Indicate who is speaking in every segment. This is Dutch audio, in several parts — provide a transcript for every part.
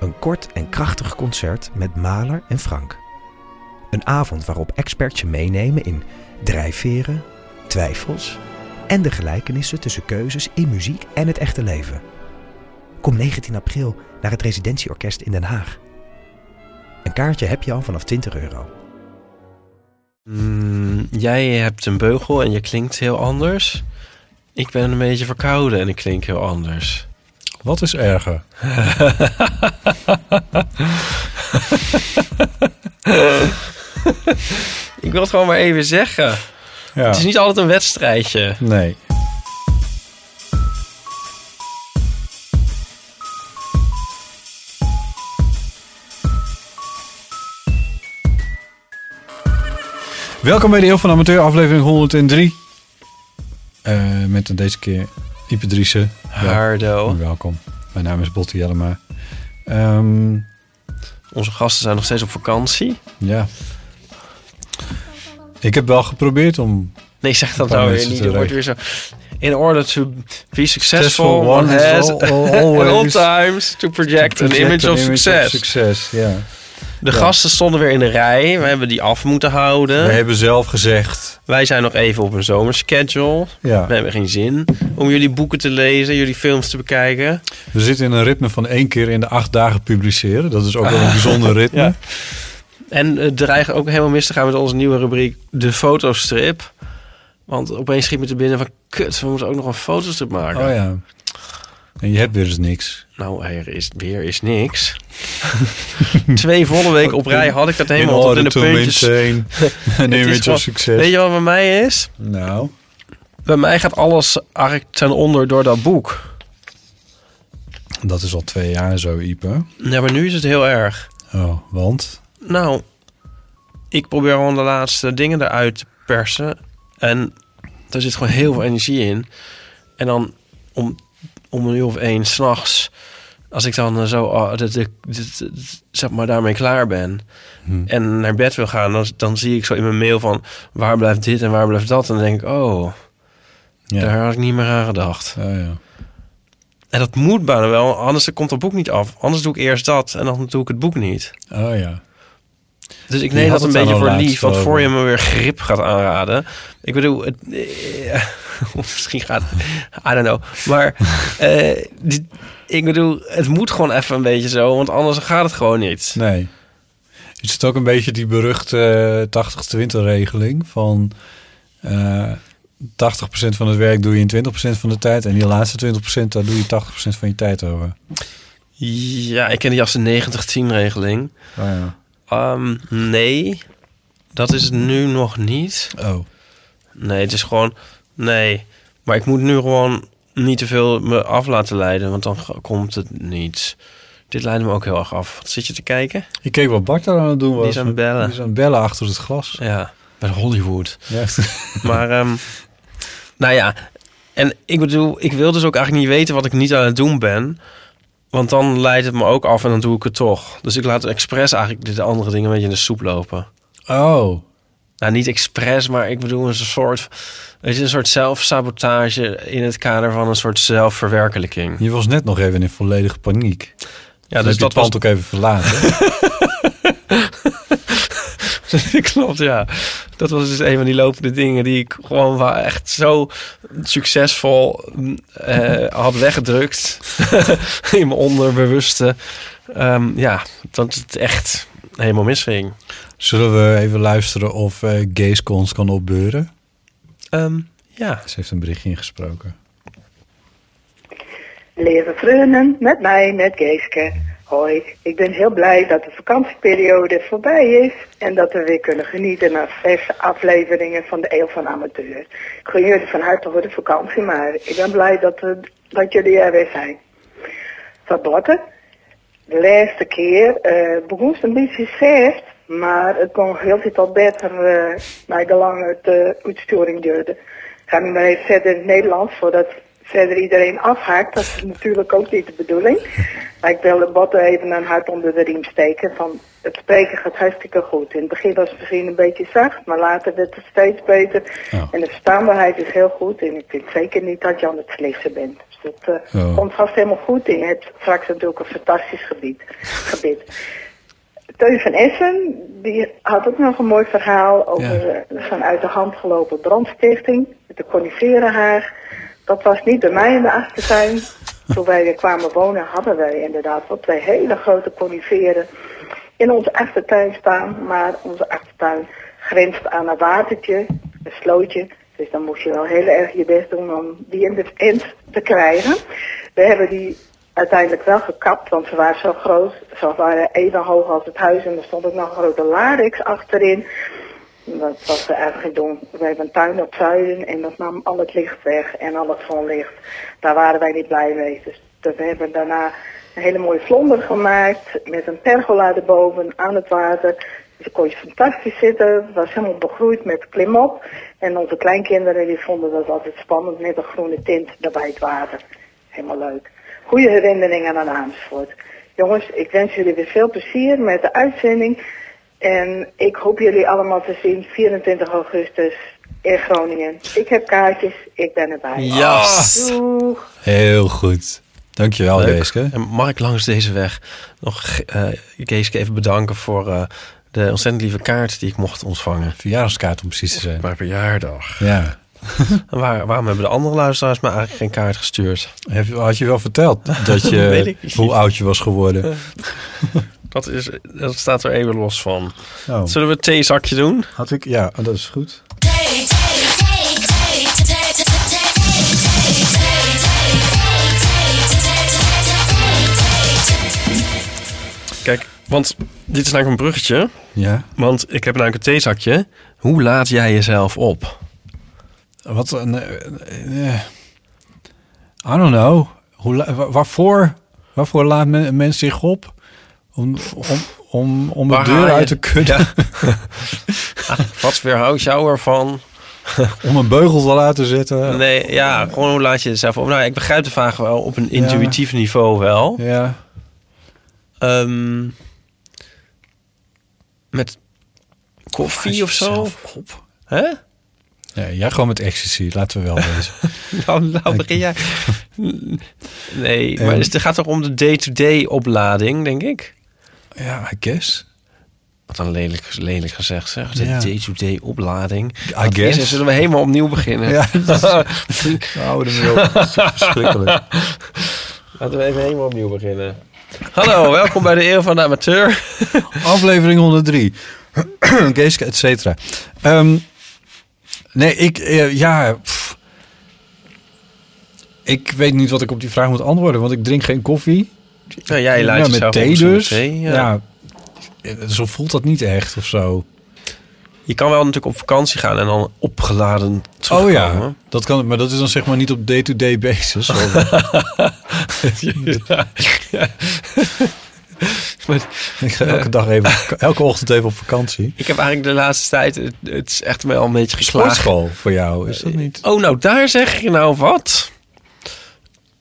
Speaker 1: Een kort en krachtig concert met Maler en Frank. Een avond waarop experts je meenemen in drijfveren, twijfels en de gelijkenissen tussen keuzes in muziek en het echte leven. Kom 19 april naar het Residentieorkest in Den Haag. Een kaartje heb je al vanaf 20 euro.
Speaker 2: Mm, jij hebt een beugel en je klinkt heel anders. Ik ben een beetje verkouden en ik klink heel anders.
Speaker 3: Wat is erger?
Speaker 2: ik wil het gewoon maar even zeggen.
Speaker 3: Ja.
Speaker 2: Het is niet altijd een wedstrijdje.
Speaker 3: Nee. Welkom bij de Heel van Amateur, aflevering 103. Eh, met deze keer Ipe Driessen.
Speaker 2: Hardo.
Speaker 3: Welkom. Mijn naam is Botte Jellema. Ehm,
Speaker 2: Onze gasten zijn nog steeds op vakantie.
Speaker 3: ja. Ik heb wel geprobeerd om
Speaker 2: Nee, zeg dat nou weer niet. Het wordt weer zo... In order to be successful, one has all
Speaker 3: always
Speaker 2: times to project,
Speaker 3: to
Speaker 2: an image
Speaker 3: an
Speaker 2: of success.
Speaker 3: succes, ja.
Speaker 2: De
Speaker 3: Ja.
Speaker 2: gasten stonden weer in de rij. We hebben die af moeten houden.
Speaker 3: We hebben zelf gezegd,
Speaker 2: Wij zijn nog even op een zomerschedule.
Speaker 3: ja,
Speaker 2: We hebben geen zin om jullie boeken te lezen, jullie films te bekijken.
Speaker 3: we zitten in een ritme van één keer in de acht dagen publiceren. Dat is ook wel een bijzonder ritme.
Speaker 2: Ja. En het dreigen ook helemaal mis te gaan met onze nieuwe rubriek, de fotostrip. Want opeens schiet me te binnen van, kut, we moeten ook nog een fotostrip maken.
Speaker 3: Oh ja. En je hebt weer eens niks.
Speaker 2: Nou, er is weer is niks. Twee volle weken op rij had ik dat helemaal tot in de puntjes.
Speaker 3: image
Speaker 2: gewoon-
Speaker 3: of succes.
Speaker 2: Weet je wat bij mij is?
Speaker 3: Nou,
Speaker 2: Bij mij gaat alles eigenlijk ten onder door dat boek.
Speaker 3: dat is al twee jaar zo, Ipe.
Speaker 2: Ja, maar nu is het heel erg.
Speaker 3: Oh, want?
Speaker 2: Nou, ik probeer gewoon de laatste dingen eruit te persen. En er zit gewoon heel veel energie in. En dan om, om een uur of één s'nachts... als ik dan eh, zo dit, dit- dit- zeg maar daarmee klaar ben...
Speaker 3: Hm.
Speaker 2: en naar bed wil gaan... Dan, dan zie ik zo in mijn mail van... waar blijft dit en waar blijft dat? En dan denk ik, oh,
Speaker 3: Ja.
Speaker 2: daar had ik niet meer aan gedacht.
Speaker 3: Oh, ja.
Speaker 2: En dat moet bijna wel, anders komt het boek niet af. Anders doe ik eerst dat en dan doe ik het boek niet.
Speaker 3: Oh ja.
Speaker 2: Dus ik neem dat een beetje voor lief. Want voor je me weer grip gaat aanraden. Ik bedoel, het, eh, misschien gaat I don't know. Maar eh, ik bedoel, het moet gewoon even een beetje zo. Want anders gaat het gewoon niet.
Speaker 3: Nee. Is het ook een beetje die beruchte 80-20 regeling van eh 80% van het werk doe je in 20% van de tijd en die laatste 20% daar doe je 80% van je tijd over.
Speaker 2: Ja, ik ken die als de 90-10 regeling.
Speaker 3: Oh ja.
Speaker 2: Ehm, nee, dat is het nu nog niet.
Speaker 3: Oh.
Speaker 2: Nee, het is gewoon... Nee, maar ik moet nu gewoon niet te veel me af laten leiden. Want dan komt het niet. Dit leidt me ook heel erg af. Wat zit je te kijken?
Speaker 3: Ik keek wat Bart daar aan het doen was.
Speaker 2: Die is aan het bellen.
Speaker 3: Die is aan het bellen achter het glas.
Speaker 2: Ja, bij Hollywood.
Speaker 3: Ja.
Speaker 2: Maar, ehm, nou ja. En ik bedoel, ik wil dus ook eigenlijk niet weten wat ik niet aan het doen ben. Want dan leidt het me ook af en dan doe ik het toch. Dus ik laat expres eigenlijk de andere dingen een beetje in de soep lopen.
Speaker 3: Oh.
Speaker 2: Nou, niet expres, maar ik bedoel een soort... Het is een soort zelfsabotage in het kader van een soort zelfverwerkelijking.
Speaker 3: Je was net nog even in volledige paniek.
Speaker 2: Ja,
Speaker 3: dus
Speaker 2: dus
Speaker 3: je
Speaker 2: dat
Speaker 3: pand
Speaker 2: was...
Speaker 3: ook even verlaten.
Speaker 2: Klopt, ja. Dat was dus een van die lopende dingen die ik gewoon echt zo succesvol eh, had weggedrukt in mijn onderbewuste. Ehm, ja, dat het echt helemaal misging.
Speaker 3: Zullen we even luisteren of eh Gaze ons kan opbeuren?
Speaker 2: Ehm, ja.
Speaker 3: Ze heeft een berichtje ingesproken.
Speaker 4: Lieve vrienden, met mij, met Geeske. Hoi, ik ben heel blij dat de vakantieperiode voorbij is en dat we weer kunnen genieten naar zes afleveringen van de Eeuw van Amateur. Ik gun jullie van harte voor de vakantie, maar ik ben blij dat, we, dat jullie er weer zijn. Van Botte, de laatste keer uh, begon een beetje slecht, maar het kon heel veel beter uh, naar de lange de uitsturing duurde. Ik ga nu maar even verder in het Nederlands, voordat verder iedereen afhaakt. Dat is natuurlijk ook niet de bedoeling. Maar ik wil de botten even een hart onder de riem steken. Van het spreken gaat hartstikke goed. In het begin was het misschien een beetje zacht, maar later werd het steeds beter. En de verstaanbaarheid is heel goed. En ik vind zeker niet dat je aan het slissen bent. Dus dat uh, komt vast helemaal goed. En je hebt straks natuurlijk een fantastisch gebied. gebied. Teun van Essen, die had ook nog een mooi verhaal over ja. zo'n uit de hand gelopen brandstichting. Met de coniferenhaag. Dat was niet bij mij in de achtertuin. Toen wij kwamen wonen hadden wij inderdaad wel twee hele grote coniferen in onze achtertuin staan. Maar onze achtertuin grenst aan een watertje, een slootje. Dus dan moest je wel heel erg je best doen om die in de end te krijgen. We hebben die uiteindelijk wel gekapt, want ze waren zo groot. Ze waren even hoog als het huis en er stond ook nog een grote larix achterin. Dat was er eigenlijk doen. We hebben een tuin op zuiden en dat nam al het licht weg en al het zonlicht. Daar waren wij niet blij mee. Dus we hebben daarna een hele mooie vlonder gemaakt met een pergola erboven aan het water. Dus kon je fantastisch zitten. Het was helemaal begroeid met klimop. En onze kleinkinderen die vonden dat altijd spannend met een groene tint daarbij het water. Helemaal leuk. Goede herinneringen aan Amersfoort. Jongens, ik wens jullie weer veel plezier met de uitzending. En ik hoop jullie allemaal te zien 24 augustus in Groningen. Ik heb kaartjes, ik ben erbij.
Speaker 2: Ja.
Speaker 4: Doeg.
Speaker 3: Heel goed. Dankjewel,
Speaker 2: Leuk.
Speaker 3: Geeske.
Speaker 2: En mag ik langs deze weg nog uh, Geeske even bedanken voor uh, de ontzettend lieve kaart die ik mocht ontvangen.
Speaker 3: Verjaardagskaart om precies te zijn.
Speaker 2: Mijn verjaardag.
Speaker 3: Ja.
Speaker 2: En waar, waarom hebben de andere luisteraars me eigenlijk geen kaart gestuurd?
Speaker 3: Heb, je- had je wel verteld dat je, hoe oud je was geworden?
Speaker 2: Dat, is, dat staat er even los van.
Speaker 3: Oh.
Speaker 2: Zullen we het theezakje doen?
Speaker 3: Had ik? Ja, oh, dat is goed.
Speaker 2: Kijk, want dit is eigenlijk een bruggetje.
Speaker 3: Ja.
Speaker 2: Want ik heb namelijk een theezakje. Hoe laat jij jezelf op?
Speaker 3: Wat een... eh, eh, I don't know. Hoe, waarvoor, waarvoor laat men, een mens zich op? Om, om, om, om de deur uit te kunnen.
Speaker 2: Wat weerhoudt jou ervan?
Speaker 3: Om een beugel te laten zetten.
Speaker 2: Nee, ja, gewoon hoe laat je jezelf op? Nou, ik begrijp de vraag wel op een intuïtief niveau wel.
Speaker 3: Ja.
Speaker 2: Ehm, met koffie of zo?
Speaker 3: Op.
Speaker 2: Hè?
Speaker 3: Nee, jij gewoon met ecstasy. Laten we wel wezen.
Speaker 2: Nou, nou begin jij. Nee, maar
Speaker 3: Ehm.
Speaker 2: het gaat toch om de day-to-day oplading, denk ik?
Speaker 3: Ja, I guess.
Speaker 2: Wat een lelijk, lelijk gezegd zeg. De
Speaker 3: Ja.
Speaker 2: day-to-day oplading.
Speaker 3: I
Speaker 2: is
Speaker 3: guess.
Speaker 2: Zullen we helemaal opnieuw beginnen?
Speaker 3: Ja, Nou, ermee op. Dat is verschrikkelijk.
Speaker 2: Laten we even helemaal opnieuw beginnen. Hallo, welkom bij de Eeuw van de Amateur.
Speaker 3: Aflevering 103. Geeske, et cetera. Ehm, nee, ik... eh, ja... pff. Ik weet niet wat ik op die vraag moet antwoorden. Want ik drink geen koffie.
Speaker 2: Jij laat
Speaker 3: Ja, met thee dus.
Speaker 2: thee, ja.
Speaker 3: ja. Zo voelt dat niet echt of zo.
Speaker 2: Je kan wel natuurlijk op vakantie gaan en dan opgeladen terugkomen.
Speaker 3: Oh ja, dat kan, maar dat is dan zeg maar niet op day-to-day basis.
Speaker 2: Maar
Speaker 3: ik ga elke dag even, elke ochtend even op vakantie.
Speaker 2: ik heb eigenlijk de laatste tijd... Het, het is echt wel een beetje geslagen.
Speaker 3: Sportschool voor jou, is dat niet?
Speaker 2: Oh, nou, daar zeg je nou wat.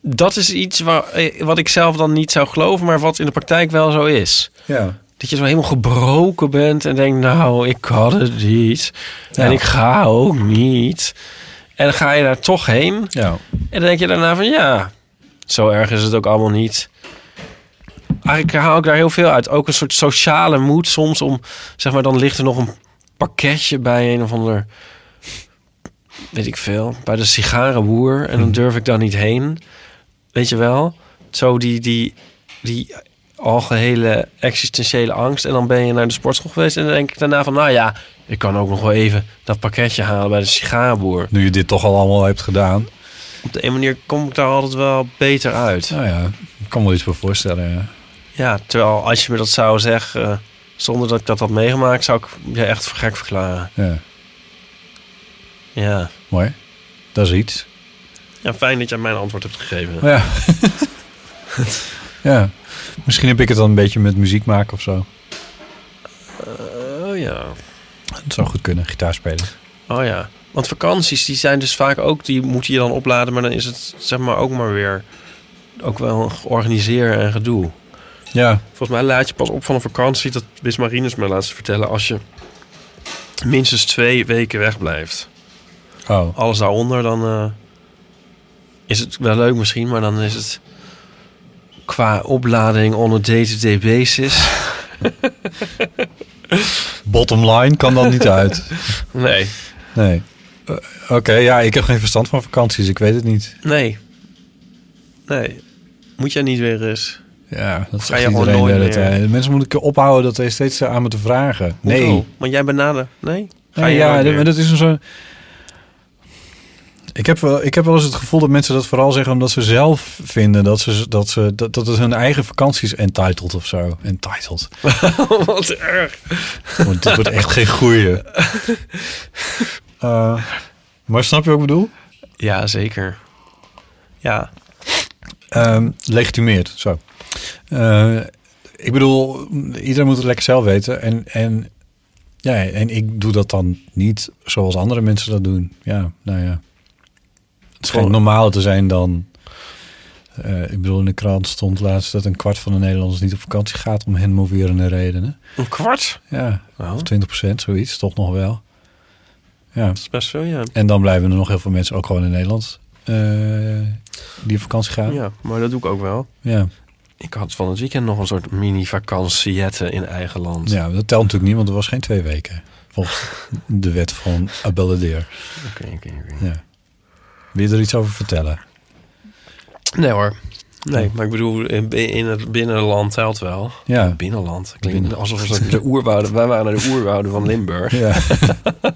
Speaker 2: Dat is iets waar, eh, wat ik zelf dan niet zou geloven, maar wat in de praktijk wel zo is.
Speaker 3: Ja.
Speaker 2: Dat je zo helemaal gebroken bent en denkt, nou, ik had het niet.
Speaker 3: Ja.
Speaker 2: En ik ga ook niet. En dan ga je daar toch heen.
Speaker 3: Ja.
Speaker 2: En dan denk je daarna van, ja, zo erg is het ook allemaal niet. Eigenlijk haal ik daar heel veel uit. Ook een soort sociale moed soms om, zeg maar, dan ligt er nog een pakketje bij een of ander, weet ik veel, bij de sigarenboer. En dan durf ik daar niet heen. Weet je wel? Zo die, die, die algehele existentiële angst. En dan ben je naar de sportschool geweest en dan denk ik daarna van, nou ja, ik kan ook nog wel even dat pakketje halen bij de sigarenboer.
Speaker 3: Nu je dit toch al allemaal hebt gedaan.
Speaker 2: Op de een manier kom ik daar altijd wel beter uit.
Speaker 3: Nou ja, ik kan me iets voor voorstellen. Ja.
Speaker 2: Ja, terwijl als je me dat zou zeggen, eh, zonder dat ik dat had meegemaakt, zou ik je echt voor gek verklaren.
Speaker 3: ja,
Speaker 2: Ja.
Speaker 3: mooi. Dat is iets.
Speaker 2: Ja, fijn dat jij mijn antwoord hebt gegeven.
Speaker 3: Ja. Ja. Misschien heb ik het dan een beetje met muziek maken of zo.
Speaker 2: Oh ja.
Speaker 3: Dat zou goed kunnen, gitaar spelen.
Speaker 2: Oh ja. Want vakanties, die zijn dus vaak ook... die moet je dan opladen, maar dan is het zeg maar ook maar weer... ook wel georganiseerd en gedoe.
Speaker 3: Ja,
Speaker 2: Volgens mij laat je pas op van een vakantie... dat wist Marinus me laatst vertellen... als je minstens twee weken wegblijft.
Speaker 3: oh.
Speaker 2: Alles daaronder, dan eh, is het wel leuk misschien... maar dan is het qua oplading on a day-to-day basis...
Speaker 3: Bottom line kan dan niet uit.
Speaker 2: nee,
Speaker 3: Nee. Eh, Oké, ja, ik heb geen verstand van vakanties. Ik weet het niet.
Speaker 2: nee, nee. Moet jij niet weer eens...
Speaker 3: Ja, dat
Speaker 2: Ga je gewoon nooit meer?
Speaker 3: tijd. Mensen moeten ophouden dat hij steeds aan me te vragen. Nee.
Speaker 2: Want jij bent nader. Nee? Ga
Speaker 3: Nee,
Speaker 2: je
Speaker 3: ja, dat-
Speaker 2: meer?
Speaker 3: maar dat is een zo. Ik heb, wel, ik heb wel eens het gevoel dat mensen dat vooral zeggen omdat ze zelf vinden dat, ze, dat, ze, dat, dat het hun eigen vakantie is entitled of zo. Entitled.
Speaker 2: Wat erg.
Speaker 3: Want dit wordt echt geen goeie. Eh, maar snap je wat ik bedoel?
Speaker 2: Ja, zeker. Ja.
Speaker 3: Legitimeerd, zo. Eh, ik bedoel, iedereen moet het lekker zelf weten. En, en, ja, en ik doe dat dan niet zoals andere mensen dat doen. Ja, nou ja. Het schijnt normaler te zijn dan... eh, ik bedoel, in de krant stond laatst dat een kwart van de Nederlanders niet op vakantie gaat om hen moverende redenen.
Speaker 2: Een kwart?
Speaker 3: Ja, of 20 procent, zoiets, toch nog wel. Ja,
Speaker 2: dat is best veel, ja.
Speaker 3: en dan blijven er nog heel veel mensen ook gewoon in Nederland eh, die op vakantie gaan. Ja.
Speaker 2: Ja, maar dat doe ik ook wel.
Speaker 3: Ja.
Speaker 2: Ik had van het weekend nog een soort mini-vakantiette in eigen land.
Speaker 3: dat telt natuurlijk niet, want er was geen twee weken. Volgens de wet van Abeladeer.
Speaker 2: Oké, oké, oké.
Speaker 3: Ja. Wil je er iets over vertellen?
Speaker 2: Nee hoor. Nee, maar ik bedoel, in, het binnenland telt wel.
Speaker 3: Ja.
Speaker 2: Binnenland. Klinkt alsof het de oerwouden... Wij waren de oerwouden van Limburg.
Speaker 3: ja.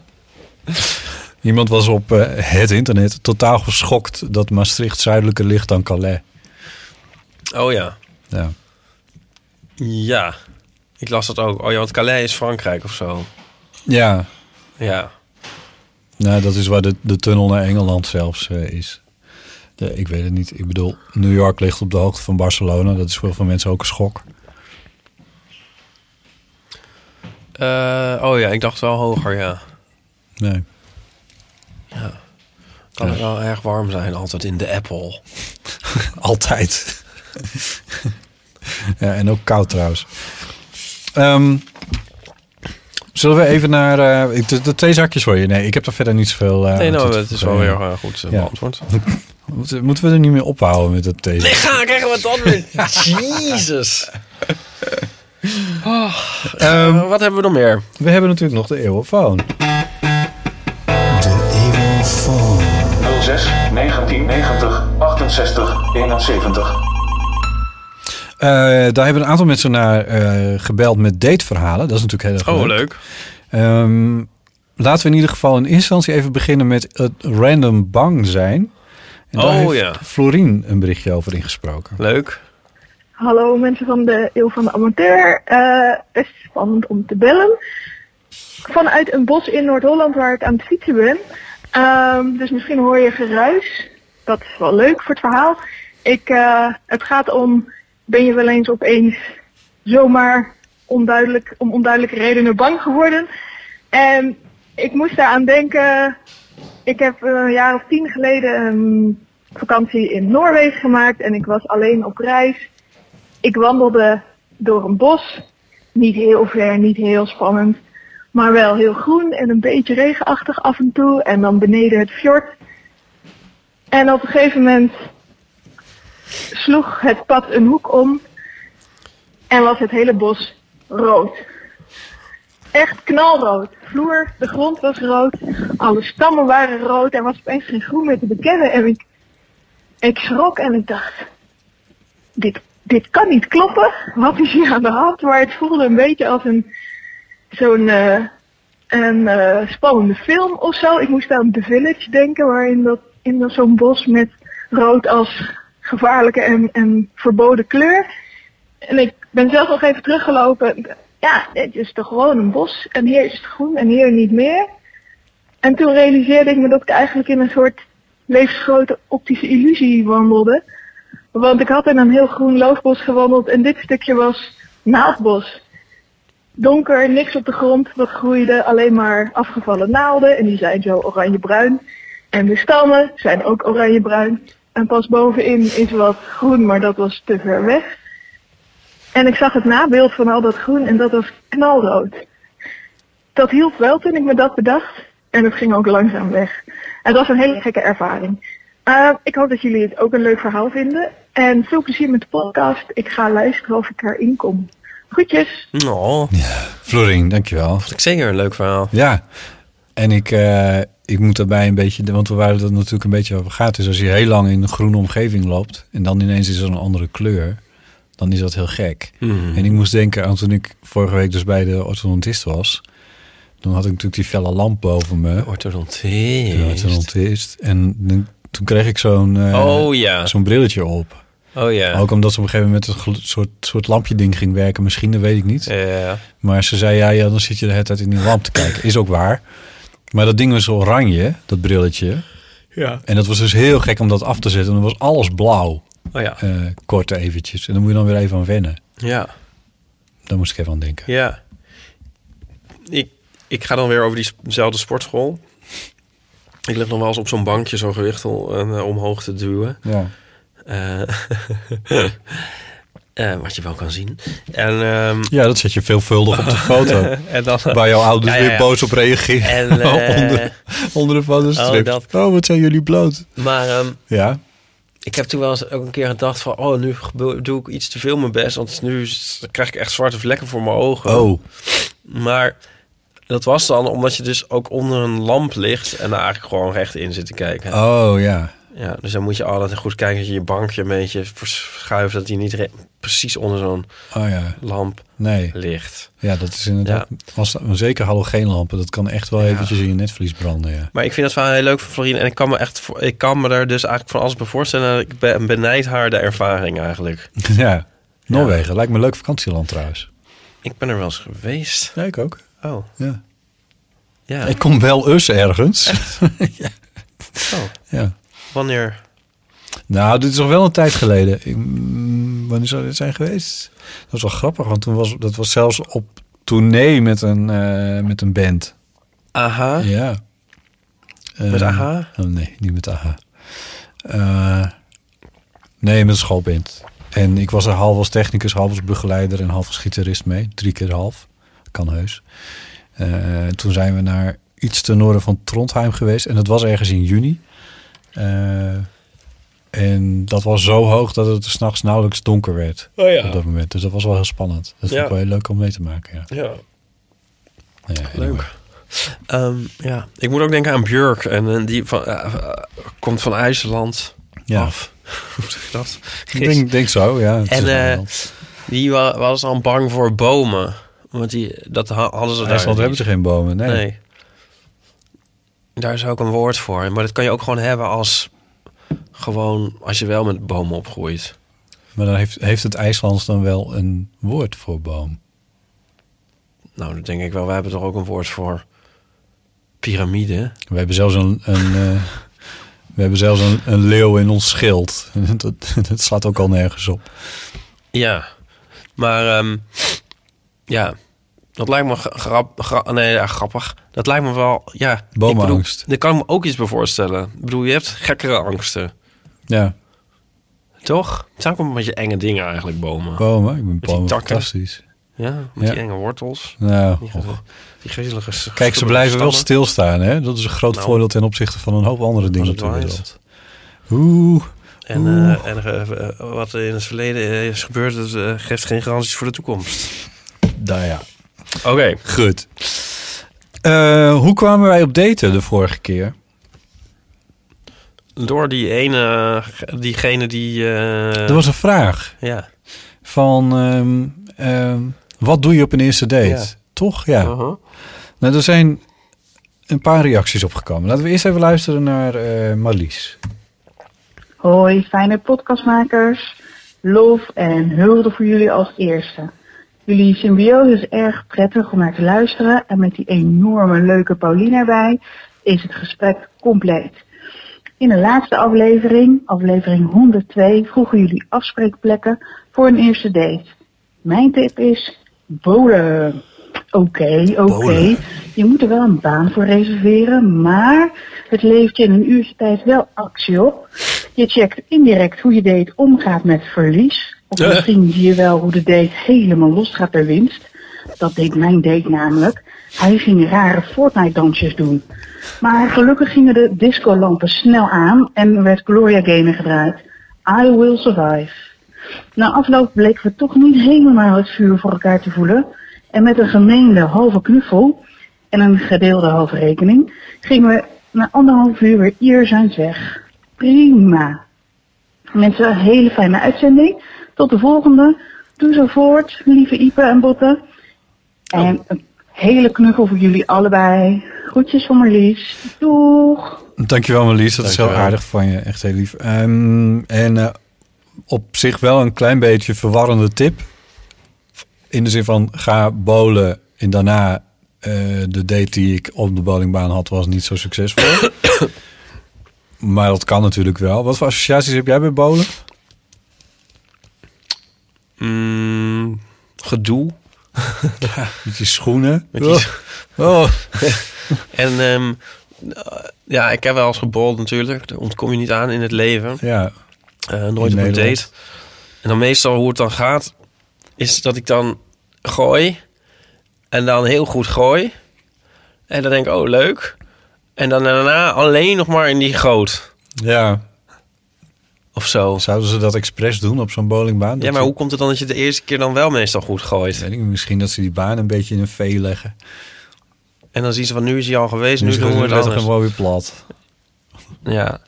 Speaker 3: Iemand was op eh, het internet totaal geschokt dat Maastricht zuidelijker ligt dan Calais.
Speaker 2: Oh ja.
Speaker 3: Ja.
Speaker 2: Ja. Ik las dat ook. Oh ja, want Calais is Frankrijk of zo.
Speaker 3: Ja,
Speaker 2: Ja.
Speaker 3: Nou, dat is waar de, de tunnel naar Engeland zelfs eh, is. De, ik weet het niet. Ik bedoel, New York ligt op de hoogte van Barcelona. Dat is voor heel veel mensen ook een schok.
Speaker 2: Eh, oh ja, ik dacht wel hoger, ja.
Speaker 3: Nee.
Speaker 2: Kan
Speaker 3: Ja.
Speaker 2: het wel erg warm zijn, altijd in de Apple.
Speaker 3: Altijd. ja, en ook koud trouwens. Ehm, zullen we even naar eh, ik- de, de twee zakjes voor je? Nee, ik heb er verder niet zoveel. eh,
Speaker 2: nee, nou, het is wel weer eh, goed uh,
Speaker 3: Ja.
Speaker 2: beantwoord.
Speaker 3: Moeten, we er niet meer ophouden met dat thee?
Speaker 2: Nee, ga, krijgen we dan weer. Jezus. Oh, wat hebben we nog meer?
Speaker 3: we hebben natuurlijk nog de eeuwenfoon.
Speaker 5: 06 1990 68 71.
Speaker 3: Eh, daar hebben een aantal mensen naar eh, gebeld met dateverhalen. Dat is natuurlijk heel erg
Speaker 2: Oh,
Speaker 3: leuk.
Speaker 2: leuk.
Speaker 3: Ehm, laten we in ieder geval in eerste instantie even beginnen met het random bang zijn. En daar
Speaker 2: Oh,
Speaker 3: heeft
Speaker 2: ja.
Speaker 3: Florien een berichtje over ingesproken.
Speaker 2: Leuk.
Speaker 6: Hallo mensen van de Eeuw van de Amateur. Eh best spannend om te bellen. Vanuit een bos in Noord-Holland waar ik aan het fietsen ben. Ehm, dus misschien hoor je geruis. Dat is wel leuk voor het verhaal. Ik, eh, het gaat om, ben je wel eens opeens zomaar onduidelijk, om onduidelijke redenen bang geworden? En ik moest daaraan denken, ik heb eh, een jaar of tien geleden een vakantie in Noorwegen gemaakt en ik was alleen op reis. Ik wandelde door een bos. Niet heel ver, niet heel spannend. Maar wel heel groen en een beetje regenachtig af en toe. En dan beneden het fjord. En op een gegeven moment sloeg het pad een hoek om. En was het hele bos rood. Echt knalrood. Vloer, de grond was rood. Alle stammen waren rood. Er was opeens geen groen meer te bekennen. En ik, ik schrok en ik dacht, dit, dit kan niet kloppen. Wat is hier aan de hand? Maar het voelde een beetje als een zo'n eh, een eh, spannende film of zo. Ik moest aan The Village denken, waarin dat in zo'n bos met rood als gevaarlijke en, en verboden kleur. En ik ben zelf nog even teruggelopen. Ja, dit is toch gewoon een bos. En hier is het groen en hier niet meer. En toen realiseerde ik me dat ik eigenlijk in een soort levensgrote optische illusie wandelde.
Speaker 4: Want ik had in een heel groen loofbos gewandeld en dit stukje was naaldbos. Donker, niks op de grond, wat groeide, alleen maar afgevallen naalden en die zijn zo oranje-bruin. En de stammen zijn ook oranje-bruin. En pas bovenin is wat groen, maar dat was te ver weg. En ik zag het nabeeld van al dat groen en dat was knalrood. Dat hielp wel toen ik me dat bedacht. En het ging ook langzaam weg. Het was een hele gekke ervaring. Uh, ik hoop dat jullie het ook een leuk verhaal vinden. En veel plezier met de podcast. Ik ga luisteren of ik erin kom. Groetjes.
Speaker 2: Oh,
Speaker 3: Florien, dankjewel.
Speaker 2: vond ik zeker een leuk verhaal.
Speaker 3: Ja, en ik, eh, ik moet daarbij een beetje, want we waren er natuurlijk een beetje over gaat. Dus als je heel lang in een groene omgeving loopt en dan ineens is er een andere kleur, dan is dat heel gek.
Speaker 2: Mhm.
Speaker 3: En ik moest denken aan toen ik vorige week dus bij de orthodontist was. Dan had ik natuurlijk die felle lamp boven me. De
Speaker 2: Orthodontist.
Speaker 3: orthodontist. En toen kreeg ik zo'n eh,
Speaker 2: Oh ja.
Speaker 3: zo'n brilletje op.
Speaker 2: Oh ja.
Speaker 3: Ook omdat ze op een gegeven moment een soort, soort lampje ding ging werken. Misschien, dat weet ik niet.
Speaker 2: Ja.
Speaker 3: Maar ze zei, ja, ja, dan zit je de hele tijd in die lamp te kijken. Is ook waar. Maar dat ding was oranje, dat brilletje.
Speaker 2: Ja.
Speaker 3: En dat was dus heel gek om dat af te zetten. En dan was alles blauw,
Speaker 2: Oh ja.
Speaker 3: eh, kort eventjes. En dan moet je dan weer even aan wennen.
Speaker 2: Ja.
Speaker 3: Daar moest ik even aan denken.
Speaker 2: Ja. Ik, ik ga dan weer over diezelfde sportschool. Ik lig nog wel eens op zo'n bankje zo gewicht om, eh, omhoog te duwen.
Speaker 3: Ja.
Speaker 2: Eh, eh, wat je wel kan zien. En, ehm,
Speaker 3: ja, dat zet je veelvuldig op de foto.
Speaker 2: en dan...
Speaker 3: Waar jouw ouders
Speaker 2: Ja, ja,
Speaker 3: weer boos op reageren.
Speaker 2: En, eh,
Speaker 3: onder, onder de fotostrip.
Speaker 2: oh,
Speaker 3: Oh,
Speaker 2: dat.
Speaker 3: wat zijn jullie bloot.
Speaker 2: Maar ehm,
Speaker 3: Ja,
Speaker 2: ik heb toen wel eens ook een keer gedacht van... oh, nu doe ik iets te veel mijn best. Want nu krijg ik echt zwarte vlekken voor mijn ogen.
Speaker 3: oh.
Speaker 2: Maar dat was dan omdat je dus ook onder een lamp ligt... en daar eigenlijk gewoon recht in zit te kijken.
Speaker 3: Oh, ja.
Speaker 2: Ja, dus dan moet je altijd goed kijken dat je je bankje een beetje verschuift... dat die niet re- precies onder zo'n
Speaker 3: Oh, ja.
Speaker 2: lamp
Speaker 3: Nee.
Speaker 2: ligt.
Speaker 3: Ja, dat is inderdaad... Was, zeker halogeenlampen. Dat kan echt wel
Speaker 2: Ja.
Speaker 3: eventjes in je netvlies branden, ja.
Speaker 2: Maar ik vind dat wel heel leuk voor Florine. En ik kan me echt ik kan me er dus eigenlijk van alles bij voorstellen. Ik ben, benijd haar de ervaring eigenlijk.
Speaker 3: Ja. Noorwegen. Lijkt me een leuk vakantieland trouwens.
Speaker 2: Ik ben er wel eens geweest.
Speaker 3: Ja, ik ook.
Speaker 2: Oh,
Speaker 3: Ja.
Speaker 2: ja.
Speaker 3: Ik kom wel eens ergens.
Speaker 2: Oh,
Speaker 3: ja.
Speaker 2: Wanneer?
Speaker 3: Nou, dit is nog wel een tijd geleden. Ik, mm, wanneer zou dit zijn geweest? Dat was wel grappig, want toen was dat was zelfs op tournee met een, eh, met een band.
Speaker 2: Aha.
Speaker 3: Ja.
Speaker 2: Met
Speaker 3: Eh,
Speaker 2: AHA?
Speaker 3: oh, nee, niet met AHA. Eh, nee, met een schoolband. En ik was er half als technicus, half als begeleider en half als gitarist mee. Drie keer half. Kan heus. Eh, toen zijn we naar iets ten noorden van Trondheim geweest. En dat was ergens in juni. Eh, en dat was zo hoog dat het 's nachts nauwelijks donker werd
Speaker 2: Oh
Speaker 3: op dat moment. Dus dat was wel heel spannend. Dat vond
Speaker 2: Ja.
Speaker 3: ik wel heel leuk om mee te maken. Ja.
Speaker 2: Ja,
Speaker 3: Ja, anyway.
Speaker 2: leuk. Ehm, ja, ik moet ook denken aan Björk. En eh, die van, eh, komt van IJsland
Speaker 3: Ja.
Speaker 2: af. Hoe zeg je dat?
Speaker 3: Ik denk, denk zo, ja.
Speaker 2: En, Die wa- was al bang voor bomen. Want die, dat ha- hadden ze daar
Speaker 3: IJsland hebben ze geen bomen. Nee.
Speaker 2: Nee. Daar is ook een woord voor. Maar dat kan je ook gewoon hebben als... Gewoon als je wel met bomen opgroeit.
Speaker 3: Maar dan heeft, heeft het IJslands dan wel een woord voor boom.
Speaker 2: Nou, dat denk ik wel. Wij hebben toch ook een woord voor piramide.
Speaker 3: We hebben zelfs een, een, eh, we hebben zelfs een, een leeuw in ons schild. dat, dat slaat ook al nergens op.
Speaker 2: Ja. Maar ehm, ja, dat lijkt me grap, nee, ja, grappig. Dat lijkt me wel, ja.
Speaker 3: Bomenangst.
Speaker 2: Daar kan ik me ook iets bij voorstellen. Ik bedoel, je hebt gekkere angsten.
Speaker 3: Ja,
Speaker 2: Toch? Het zijn ook een beetje enge dingen eigenlijk, bomen.
Speaker 3: bomen. Ik ben bomen fantastisch.
Speaker 2: Ja, met
Speaker 3: Ja.
Speaker 2: die enge wortels.
Speaker 3: Nou,
Speaker 2: Die, s-
Speaker 3: Kijk, ze blijven wel stilstaan. Hè? Dat is een groot
Speaker 2: Nou,
Speaker 3: voordeel ten opzichte van een hoop andere dingen op de wereld. Oeh,
Speaker 2: En, eh, en eh, eh, wat er in het verleden is gebeurd, dat geeft geen garanties voor de toekomst.
Speaker 3: daar ja.
Speaker 2: Oké.
Speaker 3: Goed. Eh, hoe kwamen wij op daten de vorige keer?
Speaker 2: Door die ene, diegene die... eh,
Speaker 3: Er was een vraag
Speaker 2: Ja.
Speaker 3: van... ehm, ehm, wat doe je op een eerste date?
Speaker 2: Ja.
Speaker 3: Toch? Ja.
Speaker 2: Uh-huh.
Speaker 3: Nou, er zijn een paar reacties opgekomen. Laten we eerst even luisteren naar eh, Marlies.
Speaker 4: Hoi, fijne podcastmakers. Lof en hulde voor jullie als eerste. Jullie symbiose is erg prettig om naar te luisteren. En met die enorme leuke Pauline erbij is het gesprek compleet.
Speaker 7: In de laatste aflevering, aflevering 102, vroegen jullie afspreekplekken voor een eerste date. Mijn tip is bowlen. Oké, oké. Je moet er wel een baan voor reserveren, maar het levert je in een uurtje tijd wel actie op. Je checkt indirect hoe je date omgaat met verlies. Of misschien zie je wel hoe de date helemaal los gaat per winst. Dat deed mijn date namelijk. Hij ging rare Fortnite-dansjes doen. Maar gelukkig gingen de discolampen snel aan en werd Gloria Gaynor gedraaid. I will survive. Na afloop bleken we toch niet helemaal het vuur voor elkaar te voelen. En met een gemeende halve knuffel en een gedeelde halve rekening gingen we na anderhalf uur weer ieder zijn weg. Prima. Mensen, een hele fijne uitzending. Tot de volgende. Doe zo voort, lieve Ipe en Botte. En een hele knuffel voor jullie allebei. Groetjes van Marlies. Doeg!
Speaker 3: Dankjewel Marlies, dat is heel aardig van je. Echt heel lief. Ehm, en eh, op zich wel een klein beetje verwarrende tip. In de zin van ga bowlen en daarna eh, de date die ik op de bowlingbaan had was niet zo succesvol. maar dat kan natuurlijk wel. Wat voor associaties heb jij bij bowlen?
Speaker 2: Mm, gedoe.
Speaker 3: Met je schoenen?
Speaker 2: Met die-
Speaker 3: Oh.
Speaker 2: En ehm, eh, ja, ik heb wel eens gebold natuurlijk. Daar ontkom je niet aan in het leven.
Speaker 3: Ja,
Speaker 2: Eh, nooit op een date. En dan meestal hoe het dan gaat, is dat ik dan gooi. En dan heel goed gooi. En dan denk ik, oh leuk. En dan daarna alleen nog maar in die goot.
Speaker 3: ja.
Speaker 2: Of zo.
Speaker 3: Zouden ze dat expres doen op zo'n bowlingbaan?
Speaker 2: Ja, maar hoe komt het dan dat je de eerste keer dan wel meestal goed gooit?
Speaker 3: Weet ik, misschien dat ze die baan een beetje in een vee leggen.
Speaker 2: En dan zien ze van, nu is hij al geweest, nu,
Speaker 3: Nu
Speaker 2: doen we het
Speaker 3: het
Speaker 2: anders.
Speaker 3: gewoon weer plat.
Speaker 2: Ja.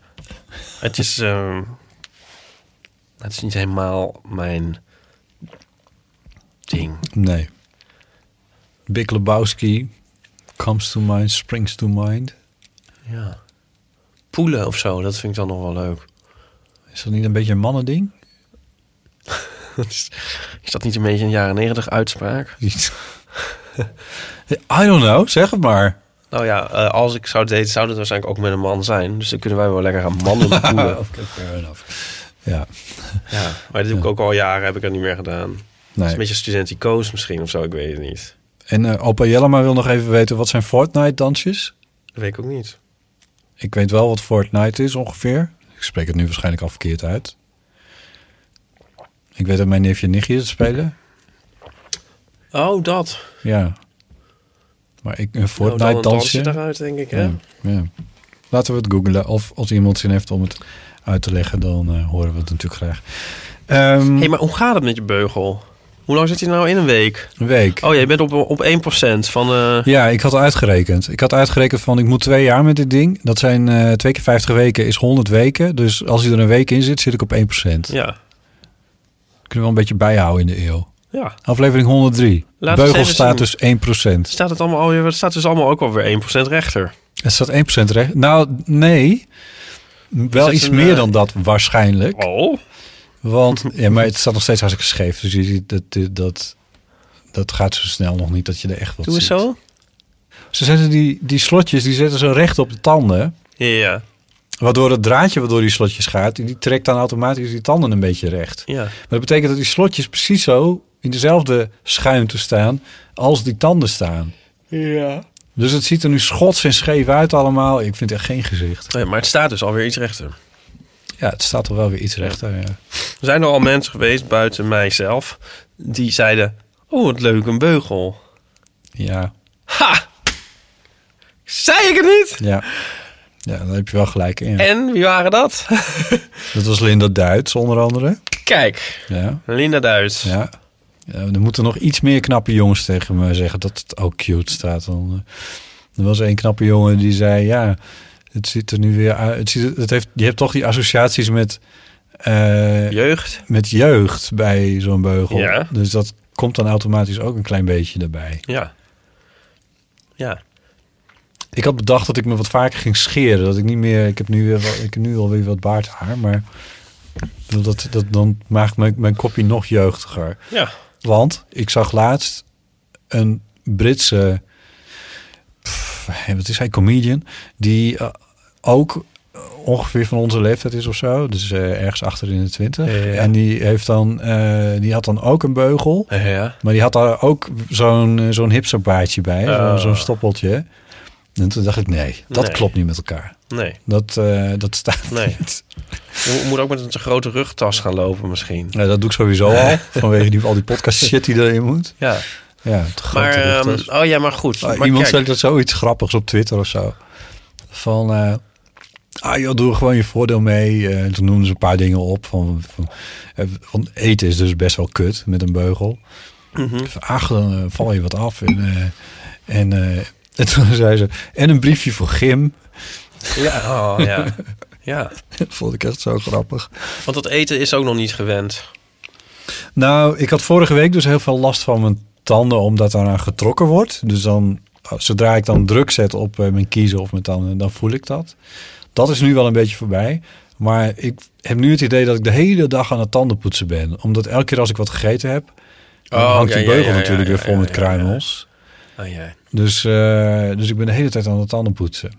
Speaker 2: Het is... ehm, het is niet helemaal mijn ding.
Speaker 3: Nee. Big Lebowski comes to mind, springs to mind.
Speaker 2: Ja. Poelen of zo, dat vind ik dan nog wel leuk.
Speaker 3: Is dat niet een beetje een mannending?
Speaker 2: is, dat niet een beetje een jaren negentig uitspraak?
Speaker 3: I don't know, zeg het maar.
Speaker 2: Nou ja, eh, als ik zou daten, zou dat waarschijnlijk ook met een man zijn. Dus dan kunnen wij wel lekker gaan mannen
Speaker 3: fair enough. Ja,
Speaker 2: ja, maar dat doe ik ook al jaren, heb ik dat niet meer gedaan. Het is
Speaker 3: nee.
Speaker 2: een beetje studenticoos misschien of zo, ik weet het niet.
Speaker 3: En eh opa Jellema wil nog even weten, wat zijn Fortnite-dansjes?
Speaker 2: Dat weet ik ook niet.
Speaker 3: Ik weet wel wat Fortnite is ongeveer. Ik spreek het nu waarschijnlijk al verkeerd uit. Ik weet dat mijn neefje en nichtje het spelen.
Speaker 2: Oh, dat.
Speaker 3: Ja. Maar ik, een
Speaker 2: Nou, dan dansje daaruit, denk ik, hè?
Speaker 3: Ja, ja. Laten we het googlen. Of als iemand zin heeft om het uit te leggen, dan eh, horen we het natuurlijk graag. Ehm,
Speaker 2: hey, maar hoe gaat het met je beugel? Hoe lang zit hij nou in een week?
Speaker 3: Een week.
Speaker 2: Oh, jij bent op, op 1% van de...
Speaker 3: Ja, ik had uitgerekend. Ik had uitgerekend van ik moet twee jaar met dit ding. Dat zijn eh twee keer 50 weken is 100 weken. Dus als hij er een week in zit, zit ik op 1%. Kunnen
Speaker 2: Ja.
Speaker 3: we wel een beetje bijhouden in de eeuw.
Speaker 2: Ja.
Speaker 3: Aflevering 103.
Speaker 2: Laat eens even
Speaker 3: Beugelstatus 1%.
Speaker 2: Staat het allemaal alweer... Het staat dus allemaal ook wel weer 1% rechter.
Speaker 3: Het staat 1% recht. Nou, nee. Wel iets
Speaker 2: een,
Speaker 3: meer
Speaker 2: eh,
Speaker 3: dan dat waarschijnlijk.
Speaker 2: Oh.
Speaker 3: Want, ja, maar het staat nog steeds hartstikke scheef. Dus je ziet dat, dat, dat, gaat zo snel nog niet dat je er echt wat
Speaker 2: Doe eens
Speaker 3: ziet.
Speaker 2: zo.
Speaker 3: Ze zetten die, die slotjes, die zetten ze recht op de tanden.
Speaker 2: Ja.
Speaker 3: Waardoor het draadje waardoor die slotjes gaat, die trekt dan automatisch die tanden een beetje recht.
Speaker 2: ja.
Speaker 3: Maar dat betekent dat die slotjes precies zo in dezelfde schuimte staan als die tanden staan.
Speaker 2: Ja.
Speaker 3: Dus het ziet er nu schots en scheef uit allemaal. Ik vind echt geen gezicht.
Speaker 2: maar het staat dus alweer iets rechter.
Speaker 3: Ja, het staat er wel weer iets rechter. Ja.
Speaker 2: Er zijn er al mensen geweest, buiten mijzelf, die zeiden... Oh, wat leuk, een beugel.
Speaker 3: Ja,
Speaker 2: Ha! Zei ik het niet?
Speaker 3: ja. Ja, daar heb je wel gelijk in. ja.
Speaker 2: En wie waren dat?
Speaker 3: Dat was Linda Duits onder andere.
Speaker 2: Kijk,
Speaker 3: Ja,
Speaker 2: Linda Duits.
Speaker 3: ja. ja er moeten nog iets meer knappe jongens tegen me zeggen dat het ook cute staat. Dan, eh, er was één knappe jongen die zei, ja, het ziet er nu weer uit. Het ziet, het heeft, je hebt toch die associaties met, eh,
Speaker 2: Jeugd.
Speaker 3: met jeugd bij zo'n beugel.
Speaker 2: Ja.
Speaker 3: Dus dat komt dan automatisch ook een klein beetje erbij.
Speaker 2: Ja. Ja.
Speaker 3: Ik had bedacht dat ik me wat vaker ging scheren. Dat ik niet meer. Ik heb nu, weer wat, ik heb nu alweer wat baardhaar. Maar dat, dat, dan maakt mijn, mijn kopje nog jeugdiger.
Speaker 2: Ja.
Speaker 3: Want ik zag laatst een Britse. pff, wat is hij? Comedian. Die eh, ook ongeveer van onze leeftijd is of zo. Dus eh, ergens achter in de twintig.
Speaker 2: Ja, ja.
Speaker 3: En die, heeft dan, eh, die had dan ook een beugel.
Speaker 2: Ja.
Speaker 3: Maar die had daar ook zo'n eh, zo'n hipsterbaardje bij.
Speaker 2: Oh.
Speaker 3: Zo'n stoppeltje. En toen dacht ik, nee, dat
Speaker 2: Nee.
Speaker 3: klopt niet met elkaar.
Speaker 2: Nee.
Speaker 3: Dat, eh, dat staat
Speaker 2: Nee.
Speaker 3: niet.
Speaker 2: Je moet ook met een grote rugtas gaan lopen misschien.
Speaker 3: Ja, dat doe ik sowieso al. Vanwege die, al die podcast shit die erin moet.
Speaker 2: Ja.
Speaker 3: Ja,
Speaker 2: Maar, ehm, oh ja, maar goed.
Speaker 3: Ah,
Speaker 2: maar
Speaker 3: iemand
Speaker 2: kijk,
Speaker 3: zei dat zoiets grappigs op Twitter of zo. Van, eh, ah joh, doe er gewoon je voordeel mee. Eh, en toen noemden ze een paar dingen op. Van, van, eh, van eten is dus best wel kut met een beugel.
Speaker 2: Mhm.
Speaker 3: Ach, dan eh, val je wat af. En, eh, en, eh, en toen zei ze, en een briefje voor Gim.
Speaker 2: Ja, oh, ja. ja,
Speaker 3: vond ik echt zo grappig.
Speaker 2: want dat eten is ook nog niet gewend.
Speaker 3: Nou, ik had vorige week dus heel veel last van mijn tanden, omdat daaraan getrokken wordt. Dus dan, zodra ik dan druk zet op eh, mijn kiezen of mijn tanden, dan voel ik dat. Dat is nu wel een beetje voorbij. Maar ik heb nu het idee dat ik de hele dag aan het tandenpoetsen ben. Omdat elke keer als ik wat gegeten heb, dan
Speaker 2: Oh,
Speaker 3: hangt
Speaker 2: ja,
Speaker 3: die beugel
Speaker 2: ja,
Speaker 3: natuurlijk weer vol met kruimels.
Speaker 2: Oh, ja.
Speaker 3: Dus, eh, dus ik ben de hele tijd aan het tanden poetsen.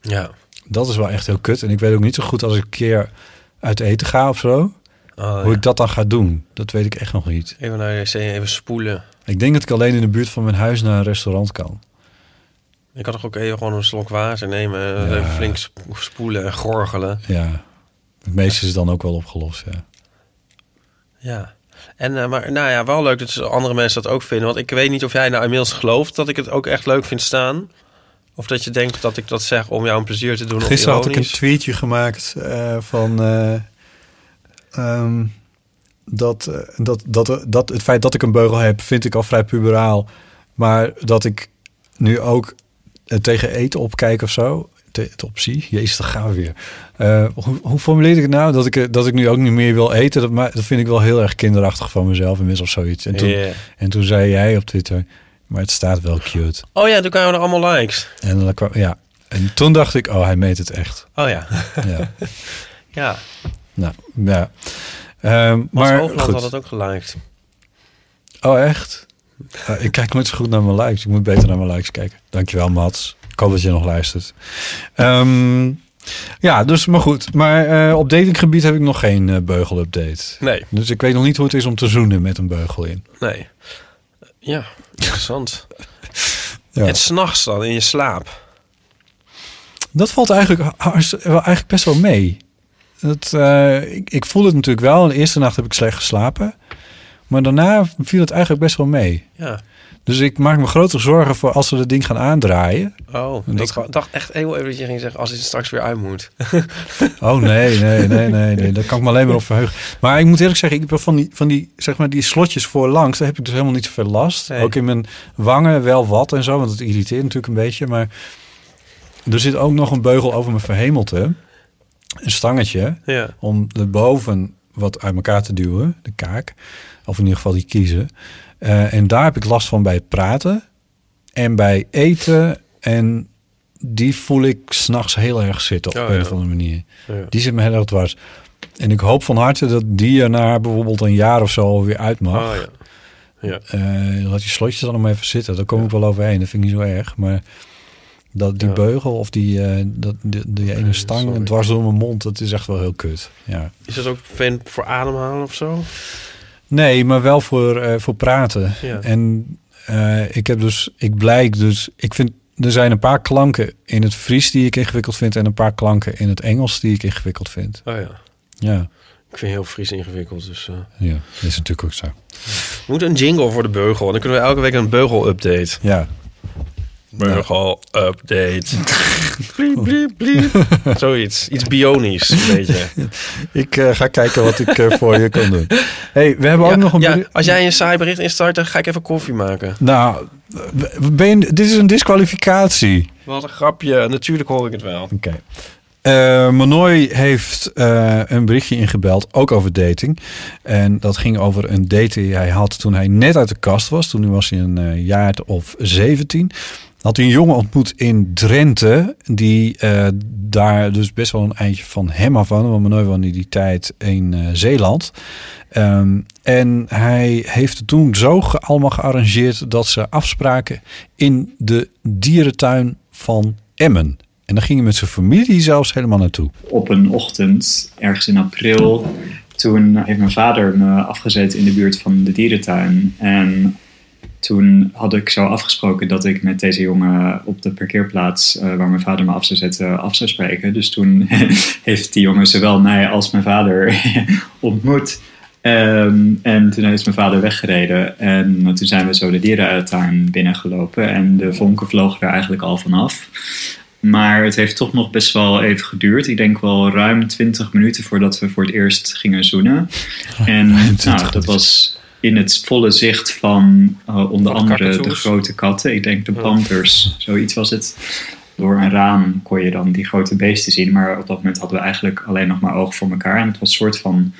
Speaker 2: ja.
Speaker 3: Dat is wel echt heel kut. En ik weet ook niet zo goed als ik een keer uit eten ga of zo.
Speaker 2: Oh,
Speaker 3: Hoe ik dat dan ga doen, dat weet ik echt nog niet.
Speaker 2: Even naar de wc, even spoelen.
Speaker 3: Ik denk dat ik alleen in de buurt van mijn huis naar een restaurant kan.
Speaker 2: Ik had toch ook even gewoon een slok water nemen. en
Speaker 3: Ja.
Speaker 2: Even flink sp- spoelen en gorgelen.
Speaker 3: Ja, het meeste is dan ook wel opgelost, ja.
Speaker 2: Ja. En, eh, maar nou ja, wel leuk dat andere mensen dat ook vinden. Want ik weet niet of jij nou inmiddels gelooft dat ik het ook echt leuk vind staan. Of dat je denkt dat ik dat zeg om jou een plezier te doen. of
Speaker 3: Gisteren had ik een tweetje gemaakt eh, van... eh, ehm, dat, eh, dat, dat, dat het feit dat ik een beugel heb, vind ik al vrij puberaal. Maar dat ik nu ook eh, tegen eten opkijk of zo... Te, het optie, jezus, daar gaan we weer. Eh, hoe, hoe formuleer ik het nou? Dat ik, eh, dat ik nu ook niet meer wil eten, dat, ma- dat vind ik wel heel erg kinderachtig van mezelf inmiddels of zoiets. En toen, en toen zei jij op Twitter, maar het staat wel cute.
Speaker 2: Oh ja, toen kwamen er allemaal likes.
Speaker 3: En, dan kwam, ja. en toen dacht ik, oh, hij meet het echt.
Speaker 2: Oh ja.
Speaker 3: Ja,
Speaker 2: Ja.
Speaker 3: nou, ja. Ehm,
Speaker 2: Maar
Speaker 3: maar
Speaker 2: Hoogland
Speaker 3: goed.
Speaker 2: had het ook geliked.
Speaker 3: Oh, echt? Eh, ik kijk nooit zo goed naar mijn likes. Ik moet beter naar mijn likes kijken. Dankjewel, Mats. Ik hoop dat je nog luistert. Ehm, ja, dus maar goed. Maar eh, op datinggebied heb ik nog geen eh, beugel-update.
Speaker 2: Nee,
Speaker 3: Dus ik weet nog niet hoe het is om te zoenen met een beugel in.
Speaker 2: nee. Ja, interessant.
Speaker 3: Ja.
Speaker 2: En s'nachts dan in je slaap.
Speaker 3: Dat valt eigenlijk, eigenlijk best wel mee. Dat, ik, ik voel het natuurlijk wel. De eerste nacht heb ik slecht geslapen. Maar daarna viel het eigenlijk best wel mee.
Speaker 2: Ja.
Speaker 3: Dus ik maak me grote zorgen voor als we dat ding gaan aandraaien.
Speaker 2: Oh,
Speaker 3: En dat
Speaker 2: ik dacht echt heel even dat je ging zeggen als het straks weer uit moet.
Speaker 3: Oh nee, nee, nee, nee, nee. Daar kan ik me alleen maar op verheugen. Maar ik moet eerlijk zeggen, ik heb van die, van die, zeg maar, die slotjes voorlangs, daar heb ik dus helemaal niet zoveel last.
Speaker 2: Nee.
Speaker 3: Ook in mijn wangen wel wat en zo, want het irriteert natuurlijk een beetje. Maar er zit ook nog een beugel over mijn verhemelte. Een stangetje.
Speaker 2: Ja.
Speaker 3: om de boven wat uit elkaar te duwen, de kaak. Of in ieder geval die kiezen. Eh, en daar heb ik last van bij praten en bij eten. En die voel ik s'nachts heel erg zitten op
Speaker 2: Oh,
Speaker 3: een of andere manier.
Speaker 2: Ja.
Speaker 3: Die zit me heel erg dwars. En ik hoop van harte dat die er na bijvoorbeeld een jaar of zo weer uit mag.
Speaker 2: Oh, ja. Ja.
Speaker 3: Laat die slotjes dan nog maar even zitten. Daar kom ik wel overheen. Dat vind ik niet zo erg. Maar dat die
Speaker 2: Ja.
Speaker 3: beugel of die, eh, dat, die, die ene
Speaker 2: Nee,
Speaker 3: stang
Speaker 2: sorry.
Speaker 3: dwars door mijn mond, dat is echt wel heel kut. Ja.
Speaker 2: Is dat ook fijn voor ademhalen of zo?
Speaker 3: Nee, maar wel voor, eh, voor praten.
Speaker 2: Ja.
Speaker 3: En eh, ik heb dus, ik blijk dus, ik vind, er zijn een paar klanken in het Fries die ik ingewikkeld vind en een paar klanken in het Engels die ik ingewikkeld vind.
Speaker 2: Oh ja.
Speaker 3: Ja,
Speaker 2: Ik vind heel Fries ingewikkeld. Dus, eh.
Speaker 3: ja, dat is natuurlijk ook zo.
Speaker 2: We moeten een jingle voor de beugel. Dan kunnen we elke week een beugel-update.
Speaker 3: Ja,
Speaker 2: Beugel-update. bliep, bliep, bliep. Zoiets. Iets bionisch, een beetje.
Speaker 3: ik eh, ga kijken wat ik eh, voor je kan doen. hey, we hebben ook nog een
Speaker 2: ja, als jij een saai bericht instart, dan ga ik even koffie maken.
Speaker 3: Nou, ben je, dit is een disqualificatie.
Speaker 2: Wat een grapje. Natuurlijk hoor ik het wel.
Speaker 3: Oké. Eh Manoy heeft eh, een berichtje ingebeld, ook over dating. En dat ging over een date die hij had toen hij net uit de kast was. Toen was hij een eh, jaar of 17. Had hij een jongen ontmoet in Drenthe, die eh, daar dus best wel een eindje van hem af woonde. Want Manoy woonde in die tijd in eh, Zeeland. Ehm, en hij heeft het toen zo allemaal gearrangeerd dat ze afspraken in de dierentuin van Emmen. En dan ging hij met zijn familie zelfs helemaal naartoe.
Speaker 8: op een ochtend, ergens in april, toen heeft mijn vader me afgezet in de buurt van de dierentuin. En toen had ik zo afgesproken dat ik met deze jongen op de parkeerplaats eh, waar mijn vader me af zou zetten af zou spreken. Dus toen heeft die jongen zowel mij als mijn vader ontmoet. Ehm, en toen is mijn vader weggereden. En toen zijn we zo de dierentuin binnengelopen. En de vonken vlogen er eigenlijk al vanaf. Maar het heeft toch nog best wel even geduurd. Ik denk wel ruim 20 minuten voordat we voor het eerst gingen zoenen. En nou, dat was in het volle zicht van eh, onder andere de grote katten. Ik denk de panthers, zoiets was het. Door een raam kon je dan die grote beesten zien. Maar op dat moment hadden we eigenlijk alleen nog maar oog voor elkaar. En het was een soort van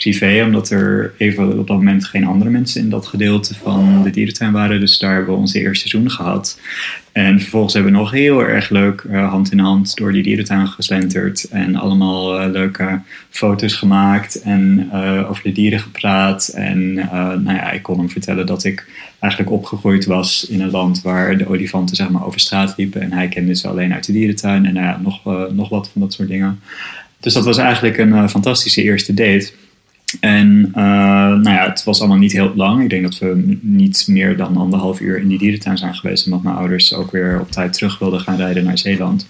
Speaker 8: privé, omdat er even op dat moment geen andere mensen in dat gedeelte van de dierentuin waren. Dus daar hebben we onze eerste seizoen gehad. En vervolgens hebben we nog heel erg leuk eh, hand in hand door die dierentuin geslenterd. En allemaal eh, leuke foto's gemaakt en eh, over de dieren gepraat. En nou ja, ik kon hem vertellen dat ik eigenlijk opgegroeid was in een land waar de olifanten zeg maar, over straat liepen. En hij kende ze alleen uit de dierentuin en nou nog, nog wat van dat soort dingen. Dus dat was eigenlijk een fantastische eerste date. En eh, nou ja, het was allemaal niet heel lang. Ik denk dat we niet meer dan anderhalf uur in die dierentuin zijn geweest. Omdat mijn ouders ook weer op tijd terug wilden gaan rijden naar Zeeland.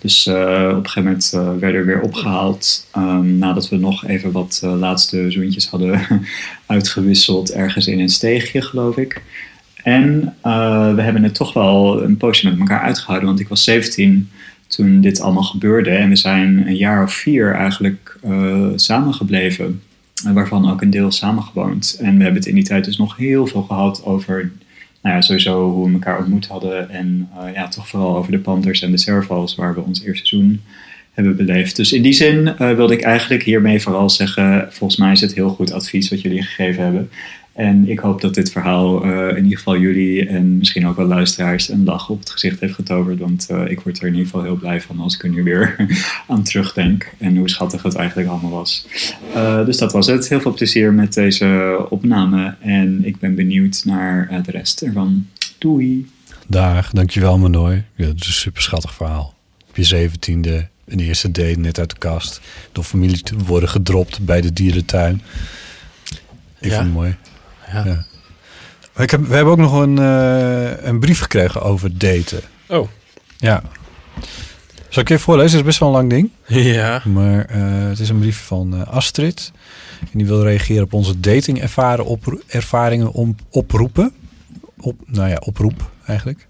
Speaker 8: Dus eh, op een gegeven moment eh, werden we weer opgehaald. ehm, nadat we nog even wat laatste zoentjes hadden uitgewisseld. Ergens in een steegje, geloof ik. En we hebben het toch wel een poosje met elkaar uitgehouden. Want ik was 17 toen dit allemaal gebeurde. En we zijn een jaar of vier eigenlijk samengebleven. En waarvan ook een deel samengewoond. En we hebben het in die tijd dus nog heel veel gehad over... Nou ja, sowieso hoe we elkaar ontmoet hadden. En eh, ja, toch vooral over de Panthers en de Servals... waar we ons eerste seizoen hebben beleefd. Dus in die zin eh, wilde ik eigenlijk hiermee vooral zeggen... volgens mij is het heel goed advies wat jullie gegeven hebben. En ik hoop dat dit verhaal eh, in ieder geval jullie en misschien ook wel luisteraars een lach op het gezicht heeft getoverd. Want eh, ik word er in ieder geval heel blij van als ik er nu weer aan terugdenk. En hoe schattig het eigenlijk allemaal was. Eh, dus dat was het. Heel veel plezier met deze opname. En ik ben benieuwd naar de rest ervan. Doei!
Speaker 3: Dag, dankjewel Manoy. Ja, het is een super schattig verhaal. Op je zeventiende, een eerste date net uit de kast. Door familie te worden gedropt bij de dierentuin. Ik
Speaker 2: Ja.
Speaker 3: vind het mooi.
Speaker 2: Ja.
Speaker 3: Ik heb, we hebben ook nog een, eh, een brief gekregen over daten.
Speaker 2: Oh.
Speaker 3: Ja. Zal ik even voorlezen? Het is best wel een lang ding.
Speaker 2: Ja.
Speaker 3: Maar eh, het is een brief van eh, Astrid. En die wil reageren op onze dating ervaren, opro- ervaringen om, oproepen. Op, nou ja, oproep eigenlijk.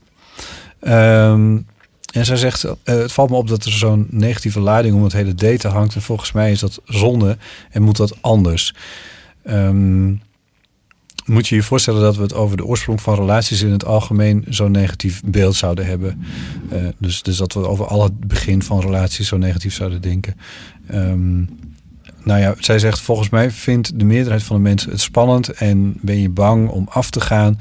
Speaker 3: Ehm, en zij zegt, het valt me op dat er zo'n negatieve lading om het hele daten hangt. En volgens mij is dat zonde en moet dat anders. Ehm, moet je je voorstellen dat we het over de oorsprong van relaties in het algemeen zo'n negatief beeld zouden hebben. Eh, dus, dus dat we over al het begin van relaties zo negatief zouden denken. Ehm, nou ja, zij zegt volgens mij vindt de meerderheid van de mensen het spannend en ben je bang om af te gaan.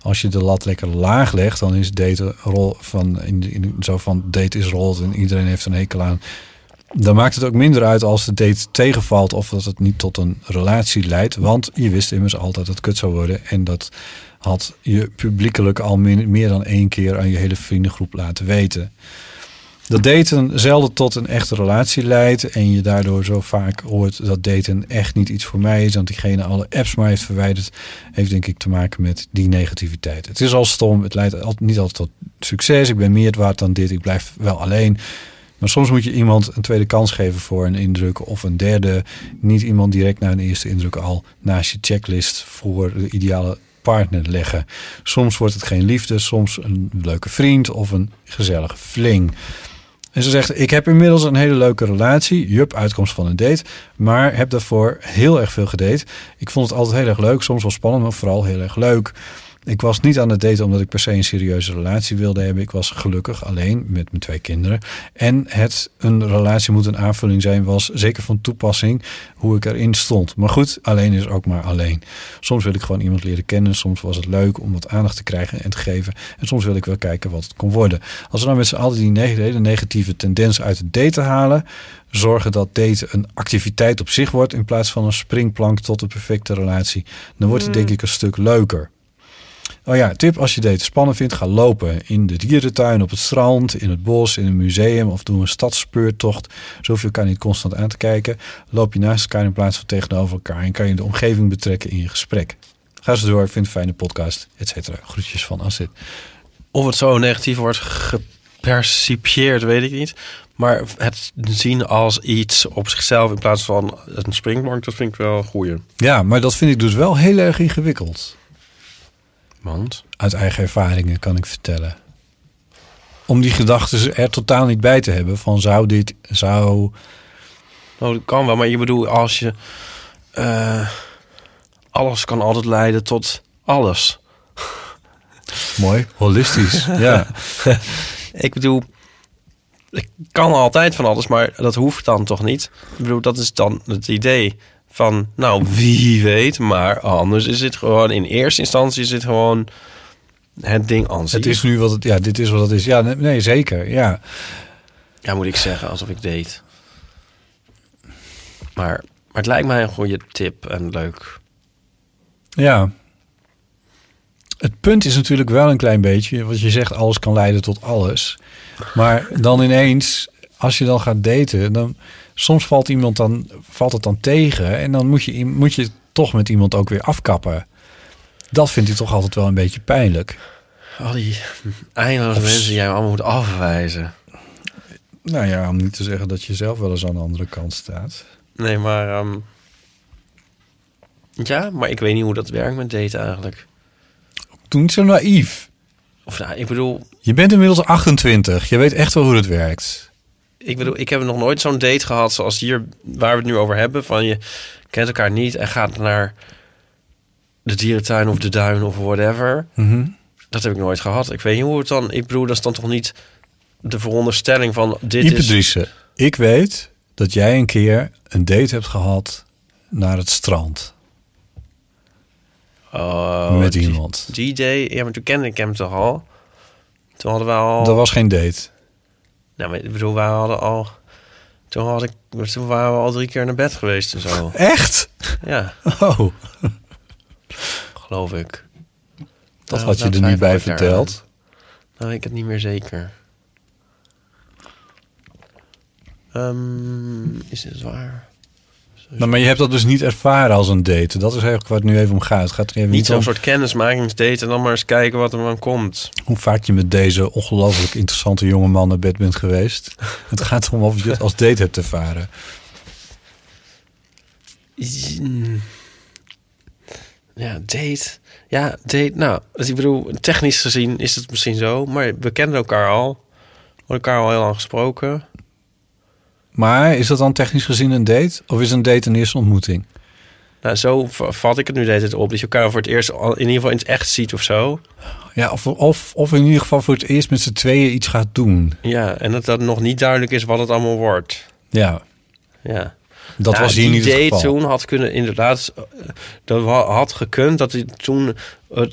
Speaker 3: Als je de lat lekker laag legt, dan is daten rol van in, in, zo van date is rolt en iedereen heeft een hekel aan. Dan maakt het ook minder uit als de date tegenvalt of dat het niet tot een relatie leidt. Want je wist immers altijd dat het kut zou worden. En dat had je publiekelijk al meer, dan één keer aan je hele vriendengroep laten weten. Dat daten zelden tot een echte relatie leidt en je daardoor zo vaak hoort dat daten echt niet iets voor mij is, want diegene alle apps maar heeft verwijderd, heeft denk ik te maken met die negativiteit. Het is al stom, het leidt niet altijd tot succes, ik ben meer waard dan dit, ik blijf wel alleen. Maar soms moet je iemand een tweede kans geven voor een indruk of een derde. Niet iemand direct na een eerste indruk al naast je checklist voor de ideale partner leggen. Soms wordt het geen liefde, soms een leuke vriend of een gezellige fling. En ze zegt, ik heb inmiddels een hele leuke relatie. Jup, uitkomst van een date. Maar heb daarvoor heel erg veel gedate. Ik vond het altijd heel erg leuk. Soms wel spannend, maar vooral heel erg leuk. Ik was niet aan het daten omdat ik per se een serieuze relatie wilde hebben. Ik was gelukkig alleen met mijn twee kinderen. En het een relatie moet een aanvulling zijn was zeker van toepassing hoe ik erin stond. Maar goed, alleen is ook maar alleen. Soms wil ik gewoon iemand leren kennen. Soms was het leuk om wat aandacht te krijgen en te geven. En soms wil ik wel kijken wat het kon worden. Als we dan met z'n allen die hele negatieve tendens uit het daten halen, zorgen dat daten een activiteit op zich wordt in plaats van een springplank tot de perfecte relatie, dan wordt het denk ik een stuk leuker. Oh ja, tip als je date spannend vindt, ga lopen. In de dierentuin, op het strand, in het bos, in een museum of doe een stadsspeurtocht. Zoveel kan je niet constant aan te kijken. Loop je naast elkaar in plaats van tegenover elkaar en kan je de omgeving betrekken in je gesprek. Ga zo door, vind een fijne podcast, et cetera. Groetjes van Asset.
Speaker 2: Of het zo negatief wordt gepercipieerd, weet ik niet. Maar het zien als iets op zichzelf in plaats van een springplank, dat vind ik wel goeie.
Speaker 3: Ja, maar dat vind ik dus wel heel erg ingewikkeld.
Speaker 2: Want?
Speaker 3: Uit eigen ervaringen kan ik vertellen. Om die gedachten er totaal niet bij te hebben van zou dit, zou...
Speaker 2: Nou, dat kan wel, maar je bedoelt als je... eh, alles kan altijd leiden tot alles.
Speaker 3: Mooi, holistisch. ja.
Speaker 2: Ik bedoel, ik kan altijd van alles, maar dat hoeft dan toch niet? Ik bedoel, dat is dan het idee van, nou, wie weet, maar anders is het gewoon, in eerste instantie is het gewoon het ding aan zich.
Speaker 3: Het is nu wat het, ja, dit is wat het is. Ja, nee, nee, zeker. Ja.
Speaker 2: Ja, moet ik zeggen, alsof ik deed. Maar, maar het lijkt mij een goede tip en leuk.
Speaker 3: Ja. Het punt is natuurlijk wel een klein beetje, wat je zegt, alles kan leiden tot alles. Maar dan ineens, als je dan gaat daten, dan soms valt iemand dan, valt het dan tegen en dan moet je, moet je toch met iemand ook weer afkappen. Dat vind ik toch altijd wel een beetje pijnlijk.
Speaker 2: Al die eindeloze
Speaker 3: Of-
Speaker 2: mensen die jij allemaal moet afwijzen.
Speaker 3: Nou ja, om niet te zeggen dat je zelf wel eens aan de andere kant staat.
Speaker 2: Nee, maar... ehm, ja, maar ik weet niet hoe dat werkt met daten eigenlijk.
Speaker 3: Doe niet zo naïef.
Speaker 2: Of nou, ik bedoel,
Speaker 3: Je bent inmiddels 28. Je weet echt wel hoe het werkt.
Speaker 2: Ik bedoel, ik heb nog nooit zo'n date gehad zoals hier waar we het nu over hebben. Van je kent elkaar niet en gaat naar de dierentuin of de duin of whatever.
Speaker 3: Mhm.
Speaker 2: Dat heb ik nooit gehad. Ik weet niet hoe het dan. Ik bedoel, dat is dan toch niet de veronderstelling van dit
Speaker 3: Ipe
Speaker 2: is.
Speaker 3: Ik weet dat jij een keer een date hebt gehad naar het strand.
Speaker 2: Oh,
Speaker 3: met
Speaker 2: die-
Speaker 3: iemand.
Speaker 2: Die day, ja, maar toen kende ik hem toch al. Toen hadden we al.
Speaker 3: Dat was geen date.
Speaker 2: Nou, maar ik bedoel, wij hadden al. Toen, had ik, toen waren we al drie keer naar bed geweest en zo.
Speaker 3: Echt?
Speaker 2: Ja,
Speaker 3: Oh,
Speaker 2: geloof ik.
Speaker 3: dat
Speaker 2: Nou,
Speaker 3: had je er nu
Speaker 2: twijfel
Speaker 3: bij verteld.
Speaker 2: Nou, ik het niet meer zeker. Ehm, is het waar?
Speaker 3: Nou, maar je hebt dat dus niet ervaren als een date. Dat is eigenlijk waar het nu even om gaat. Het gaat er even
Speaker 2: Niet zo'n
Speaker 3: om
Speaker 2: soort kennismakingsdate en dan maar eens kijken wat er dan komt.
Speaker 3: hoe vaak je met deze ongelooflijk interessante jonge man naar bed bent geweest. Het gaat om of je het als date hebt ervaren.
Speaker 2: Ja, date. Ja, date. Nou, dus ik bedoel, technisch gezien is het misschien zo, maar we kennen elkaar al. We hadden elkaar al heel lang gesproken.
Speaker 3: Maar is dat dan technisch gezien een date? Of is een date een eerste ontmoeting?
Speaker 2: Nou, zo vat ik het nu de hele tijd op. Dat je elkaar voor het eerst in ieder geval in het echt ziet of zo.
Speaker 3: Ja, of, of, of in ieder geval voor het eerst met z'n tweeën iets gaat doen.
Speaker 2: Ja, en dat dat nog niet duidelijk is wat het allemaal wordt.
Speaker 3: Ja,
Speaker 2: Ja.
Speaker 3: Dat
Speaker 2: Ja,
Speaker 3: was hier niet het geval.
Speaker 2: toen had kunnen inderdaad... eh, Dat had gekund dat hij toen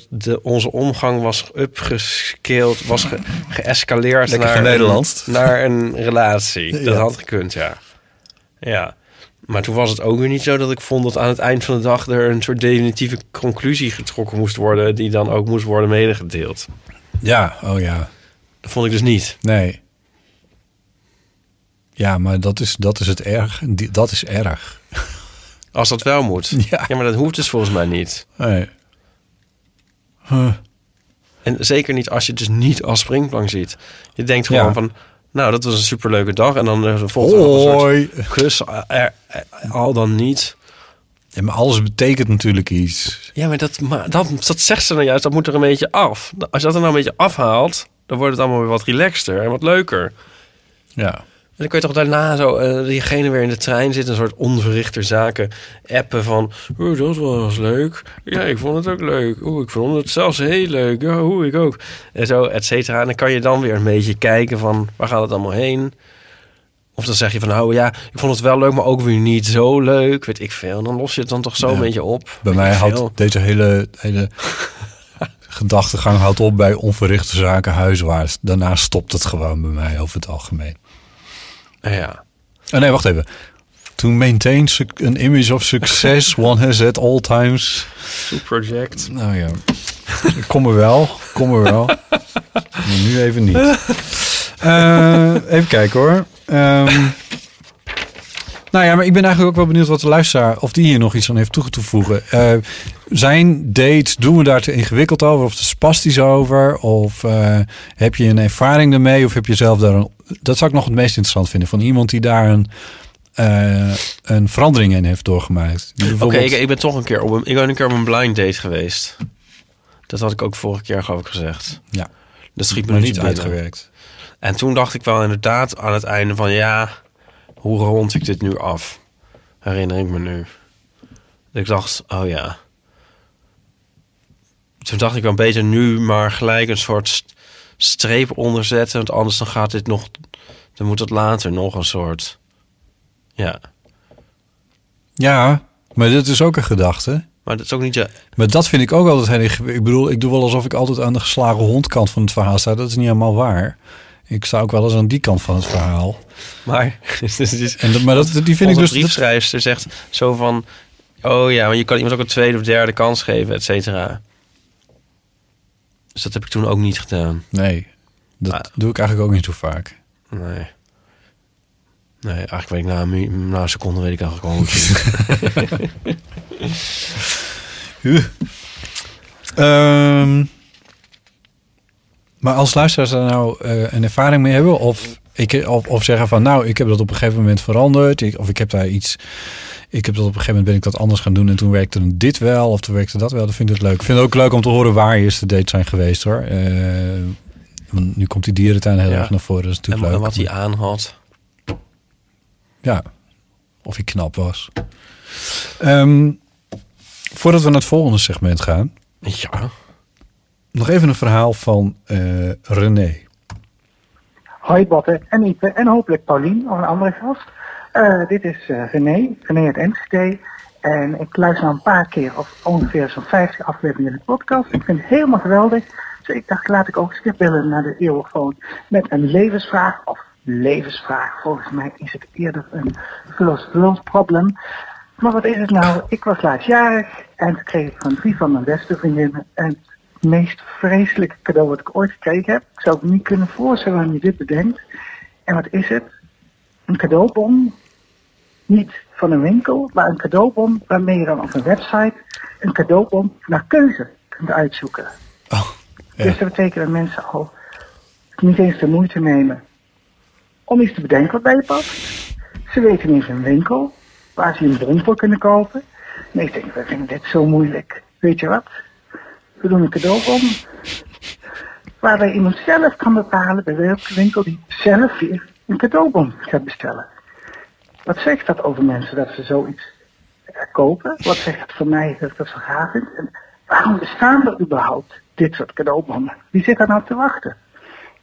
Speaker 2: de, onze omgang was upgescaled, was ge, geëscaleerd naar, een, naar een relatie. Dat
Speaker 3: Ja.
Speaker 2: had gekund, ja. Ja. Maar toen was het ook weer niet zo dat ik vond dat aan het eind van de dag er een soort definitieve conclusie getrokken moest worden, die dan ook moest worden medegedeeld.
Speaker 3: Ja, oh ja.
Speaker 2: Dat vond ik dus niet.
Speaker 3: Nee. Ja, maar dat is, dat is het erg. Dat is erg.
Speaker 2: Als dat wel moet.
Speaker 3: Ja.
Speaker 2: ja maar dat hoeft dus volgens mij niet.
Speaker 3: Nee. Huh.
Speaker 2: En zeker niet als je het dus niet als springplank ziet. Je denkt gewoon
Speaker 3: Ja.
Speaker 2: van, nou, dat was een superleuke dag. En dan uh, de volgende een soort
Speaker 3: Hoi.
Speaker 2: kus, eh, er- eh, al dan niet.
Speaker 3: Ja, maar alles betekent natuurlijk iets.
Speaker 2: Ja, maar dat, maar dat, dat zegt ze nou juist, dat moet er een beetje af. Als je dat er nou een beetje afhaalt, dan wordt het allemaal weer wat relaxter en wat leuker.
Speaker 3: Ja.
Speaker 2: En dan kun je toch daarna zo eh, diegene weer in de trein zitten, een soort onverrichter zaken appen van, oeh, dat was leuk. Ja, ik vond het ook leuk. Oeh, ik vond het zelfs heel leuk. Ja, oeh, ik ook. En zo, et cetera. En dan kan je dan weer een beetje kijken van, waar gaat het allemaal heen? Of dan zeg je van, nou ja, ik vond het wel leuk, maar ook weer niet zo leuk. Weet ik veel. Dan los je het dan toch zo
Speaker 3: Ja.
Speaker 2: een beetje op.
Speaker 3: Bij mij houdt deze hele, hele gedachtegang houdt op bij onverrichte zaken huiswaarts. Daarna stopt het gewoon bij mij over het algemeen.
Speaker 2: Ja.
Speaker 3: Oh nee, wacht even. To maintain an image of success one has at all times.
Speaker 2: Project.
Speaker 3: Nou ja, kom er wel. Kom er wel. Maar nu even niet. Eh, even kijken hoor. Ehm, nou ja, maar ik ben eigenlijk ook wel benieuwd wat de luisteraar... of die hier nog iets aan heeft toe te voegen. Eh, zijn dates, doen we daar te ingewikkeld over? Of te spastisch over? Of eh, heb je een ervaring ermee? Of heb je zelf daar een... Dat zou ik nog het meest interessant vinden. Van iemand die daar een, eh, een verandering in heeft doorgemaakt. Die
Speaker 2: Oké,
Speaker 3: bijvoorbeeld-
Speaker 2: ik, ik ben toch een keer op een, ik ben een keer op een blind date geweest. Dat had ik ook vorige keer geloof ik gezegd.
Speaker 3: Ja.
Speaker 2: Dat schiet me
Speaker 3: niet
Speaker 2: binnen.
Speaker 3: uitgewerkt.
Speaker 2: En toen dacht ik wel inderdaad aan het einde van ja, hoe rond ik dit nu af? Herinner ik me nu. Ik dacht, oh ja. Toen dacht ik wel beter nu maar gelijk een soort st- streep onderzetten. Want anders dan gaat dit nog, dan moet het later nog een soort, ja.
Speaker 3: Ja, maar dit is ook een gedachte.
Speaker 2: Maar dat is ook niet zo,
Speaker 3: Maar dat vind ik ook altijd heel. Ik bedoel, ik doe wel alsof ik altijd aan de geslagen hondkant van het verhaal sta. Dat is niet helemaal waar. Ik sta ook wel eens aan die kant van het verhaal.
Speaker 2: maar, dus
Speaker 3: En dat, maar dat, die vind ik dus...
Speaker 2: briefschrijfster zegt zo van... Oh ja, maar je kan iemand ook een tweede of derde kans geven, et cetera. Dus dat heb ik toen ook niet gedaan.
Speaker 3: nee, dat
Speaker 2: Ah.
Speaker 3: doe ik eigenlijk ook niet zo vaak.
Speaker 2: Nee. Nee, eigenlijk weet ik na een, na een seconde weet ik eigenlijk al hoe zit.
Speaker 3: Ehm, maar als luisteraars daar nou eh, een ervaring mee hebben... Of, ik, of, of zeggen van nou, ik heb dat op een gegeven moment veranderd... Ik, of ik heb daar iets... Ik heb dat op een gegeven moment ben ik dat anders gaan doen... en toen werkte dit wel of toen werkte dat wel. Dan vind ik het leuk. Ik vind het ook leuk om te horen waar je eerste dates zijn geweest hoor. Eh, want nu komt die dierentuin heel
Speaker 2: Ja.
Speaker 3: erg naar voren. Dat is
Speaker 2: en,
Speaker 3: natuurlijk
Speaker 2: en
Speaker 3: leuk.
Speaker 2: wat hij aan had.
Speaker 3: Ja, of hij knap was. Ehm, voordat we naar het volgende segment gaan...
Speaker 2: Ja.
Speaker 3: Nog even een verhaal van eh, René.
Speaker 9: Hoi Botte en Ipe en hopelijk Paulien of een andere gast. Eh, dit is eh, René, René uit Enschede. En ik luister al een paar keer of ongeveer zo'n 50 afleveringen in de podcast. Ik vind het helemaal geweldig. Dus ik dacht, laat ik ook keer bellen naar de eeuwfoon met een levensvraag. Of levensvraag, volgens mij is het eerder een philosophisch-probleem. Maar wat is het nou? Ik was laatstjarig en toen kreeg ik van drie van mijn beste vriendinnen het meest vreselijke cadeau wat ik ooit gekregen heb. Ik zou het niet kunnen voorstellen wanneer je dit bedenkt. En wat is het? Een cadeaubon. Niet van een winkel, maar een cadeaubon waarmee je dan op een website een cadeaubon naar keuze kunt uitzoeken.
Speaker 3: Oh, ja.
Speaker 9: Dus dat betekent dat mensen al niet eens de moeite nemen om iets te bedenken wat bij je past. Ze weten niet een winkel waar ze een bon voor kunnen kopen. Nee, ik denk, we vinden dit zo moeilijk. Weet je wat? We doen een cadeaubon waarbij iemand zelf kan bepalen bij welke winkel die zelf weer een cadeaubon gaat bestellen. Wat zegt dat over mensen dat ze zoiets kopen? Wat zegt dat voor mij dat ik dat zo gaaf vind? En waarom bestaan er überhaupt dit soort cadeaubonnen? Wie zit daar nou te wachten?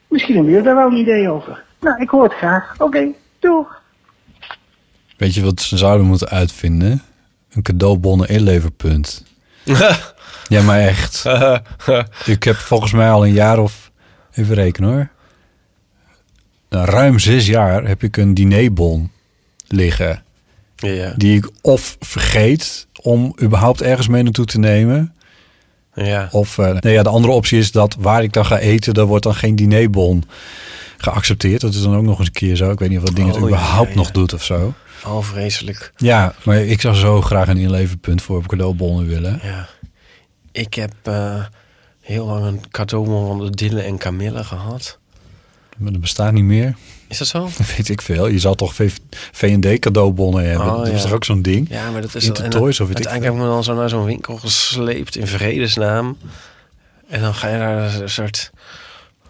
Speaker 9: Misschien hebben jullie daar wel een idee over. Nou, ik hoor het graag. Oké, doeg!
Speaker 3: Weet je wat ze zouden moeten uitvinden? Een cadeaubonnen inleverpunt. Ja, maar echt. ik heb volgens mij al een jaar of... Even rekenen hoor. Ruim zes jaar heb ik een dinerbon liggen.
Speaker 2: Ja.
Speaker 3: Die ik of vergeet om überhaupt ergens mee naartoe te nemen.
Speaker 2: Ja.
Speaker 3: Of eh, nee, ja, de andere optie is dat waar ik dan ga eten, daar wordt dan geen dinerbon geaccepteerd. Dat is dan ook nog eens een keer zo. Ik weet niet of dat ding het
Speaker 2: Oh,
Speaker 3: überhaupt
Speaker 2: ja,
Speaker 3: nog doet of zo.
Speaker 2: Oh, vreselijk.
Speaker 3: Ja, maar ik zou zo graag een inleverpunt voor cadeaubonnen willen.
Speaker 2: Ja. Ik heb eh, heel lang een cadeaubon van de Dille en Camille gehad.
Speaker 3: Maar dat bestaat niet meer.
Speaker 2: Is dat zo?
Speaker 3: Dat weet ik veel. Je zal toch V&D cadeaubonnen hebben.
Speaker 2: Oh,
Speaker 3: dat is
Speaker 2: ja.
Speaker 3: toch ook zo'n ding?
Speaker 2: Ja, maar dat is...
Speaker 3: Intertoys
Speaker 2: en
Speaker 3: of weet ik
Speaker 2: Uiteindelijk heb ik me dan zo naar zo'n winkel gesleept in vredesnaam. En dan ga je daar een soort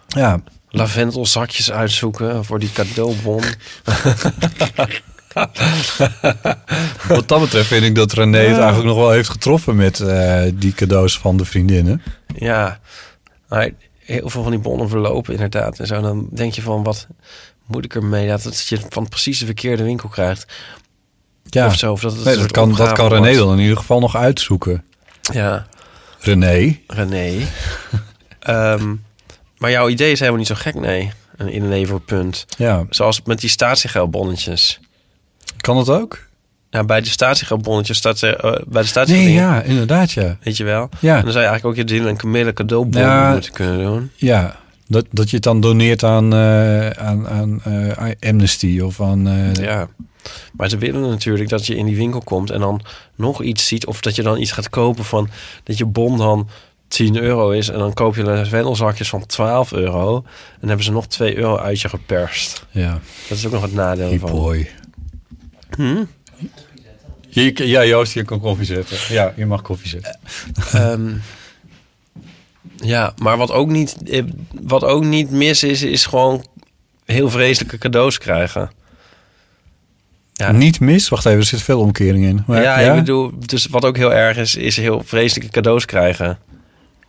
Speaker 3: Ja,
Speaker 2: lavendelzakjes uitzoeken voor die cadeaubon.
Speaker 3: wat dat betreft vind ik dat René het eigenlijk nog wel heeft getroffen met eh, die cadeaus van de vriendinnen.
Speaker 2: Ja, maar heel veel van die bonnen verlopen inderdaad. En zo, dan denk je van, wat moet ik ermee? Dat, dat je van precies de verkeerde winkel krijgt.
Speaker 3: Ja,
Speaker 2: Of zo, of dat het
Speaker 3: nee, dat, kan, dat kan René
Speaker 2: wordt.
Speaker 3: dan in ieder geval nog uitzoeken.
Speaker 2: Ja,
Speaker 3: René,
Speaker 2: René. Ehm, maar jouw idee is helemaal niet zo gek, nee. Een inleverpunt.
Speaker 3: ja,
Speaker 2: Zoals met die statiegeldbonnetjes.
Speaker 3: Kan dat ook?
Speaker 2: Ja, bij de statiegabonnetjes staat eh, bij de statie
Speaker 3: Nee, ja, inderdaad, ja.
Speaker 2: Weet je wel?
Speaker 3: Ja.
Speaker 2: En dan zou je eigenlijk ook je Dylan en Camille cadeaubon
Speaker 3: Ja.
Speaker 2: moeten kunnen doen.
Speaker 3: Ja, dat, dat je het dan doneert aan, eh, aan, aan eh, Amnesty of aan...
Speaker 2: Ja. Maar ze willen natuurlijk dat je in die winkel komt en dan nog iets ziet. Of dat je dan iets gaat kopen van dat je bon dan 10 euro is. En dan koop je een vendelzakjes van 12 euro. En hebben ze nog 2 euro uit je geperst.
Speaker 3: ja.
Speaker 2: Dat is ook nog het nadeel van.
Speaker 3: boy.
Speaker 2: Hm?
Speaker 3: Je, ja, Joost, je kan koffie zetten. Ja, je mag koffie zetten.
Speaker 2: Ehm, ja, maar wat ook, niet, eh, wat ook niet mis is, is gewoon heel vreselijke cadeaus krijgen. Ja.
Speaker 3: Niet mis? Wacht even, er zit veel omkering in. Maar,
Speaker 2: ja, ik bedoel, dus wat ook heel erg is, is heel vreselijke cadeaus krijgen.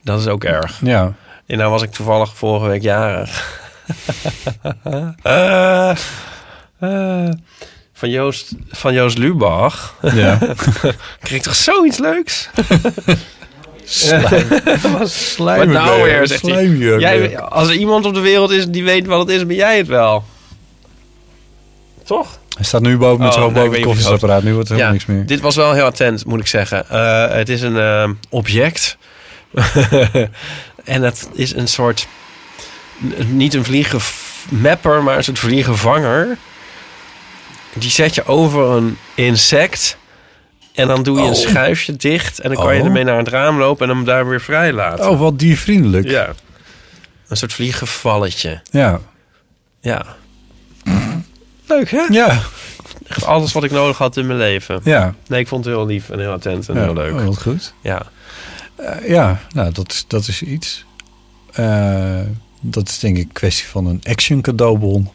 Speaker 2: Dat is ook erg.
Speaker 3: Ja.
Speaker 2: En nou was ik toevallig vorige week jarig. Eh, eh, van, Joost, van Joost Lubach.
Speaker 3: Ja.
Speaker 2: Kreeg toch zoiets leuks?
Speaker 3: Slijm.
Speaker 2: Wat nou weer, zegt hij.
Speaker 3: Slijmjurk.
Speaker 2: Jij, als er iemand op de wereld is die weet wat het is, ben jij het wel. Toch?
Speaker 3: Hij staat nu boven met
Speaker 2: Oh,
Speaker 3: zijn hoofd boven het koffiezetapparaat. Nu wordt er helemaal niks meer.
Speaker 2: Dit was wel heel attent, moet ik zeggen. Eh, het is een eh, object. en het is een soort... Niet een vliegenmapper, maar een soort vliegenvanger. Die zet je over een insect. En dan doe je een
Speaker 3: Oh.
Speaker 2: schuifje dicht. En dan kan je
Speaker 3: Oh.
Speaker 2: ermee naar het raam lopen en hem daar weer vrij laten.
Speaker 3: Oh, wat diervriendelijk.
Speaker 2: Ja. Een soort vliegenvalletje.
Speaker 3: Ja.
Speaker 2: Ja. Leuk, hè?
Speaker 3: Ja.
Speaker 2: Echt alles wat ik nodig had in mijn leven.
Speaker 3: Ja.
Speaker 2: Nee, ik vond het heel lief en heel attent en
Speaker 3: Ja,
Speaker 2: heel leuk.
Speaker 3: oh, wat goed.
Speaker 2: Ja.
Speaker 3: Eh, ja, nou, dat is, dat is iets. Eh, dat is denk ik een kwestie van een action cadeaubon.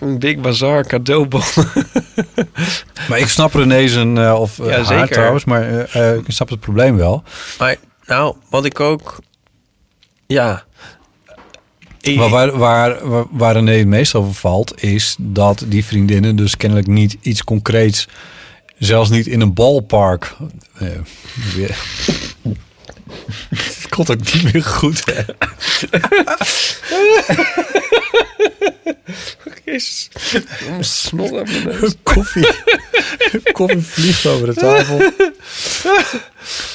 Speaker 2: Een Big Bazaar cadeaubon.
Speaker 3: Maar ik snap René zijn, eh, of eh,
Speaker 2: Ja,
Speaker 3: haar trouwens, maar eh, ik snap het probleem wel.
Speaker 2: Maar nou, wat ik ook... Ja.
Speaker 3: Maar waar, waar, waar, waar René het meest over valt, is dat die vriendinnen dus kennelijk niet iets concreets, zelfs niet in een balpark. weer- Het komt ook niet meer goed. Hè?
Speaker 2: Jezus. Een snot aan mijn neus.
Speaker 3: Koffie. Koffie vliegt over de tafel.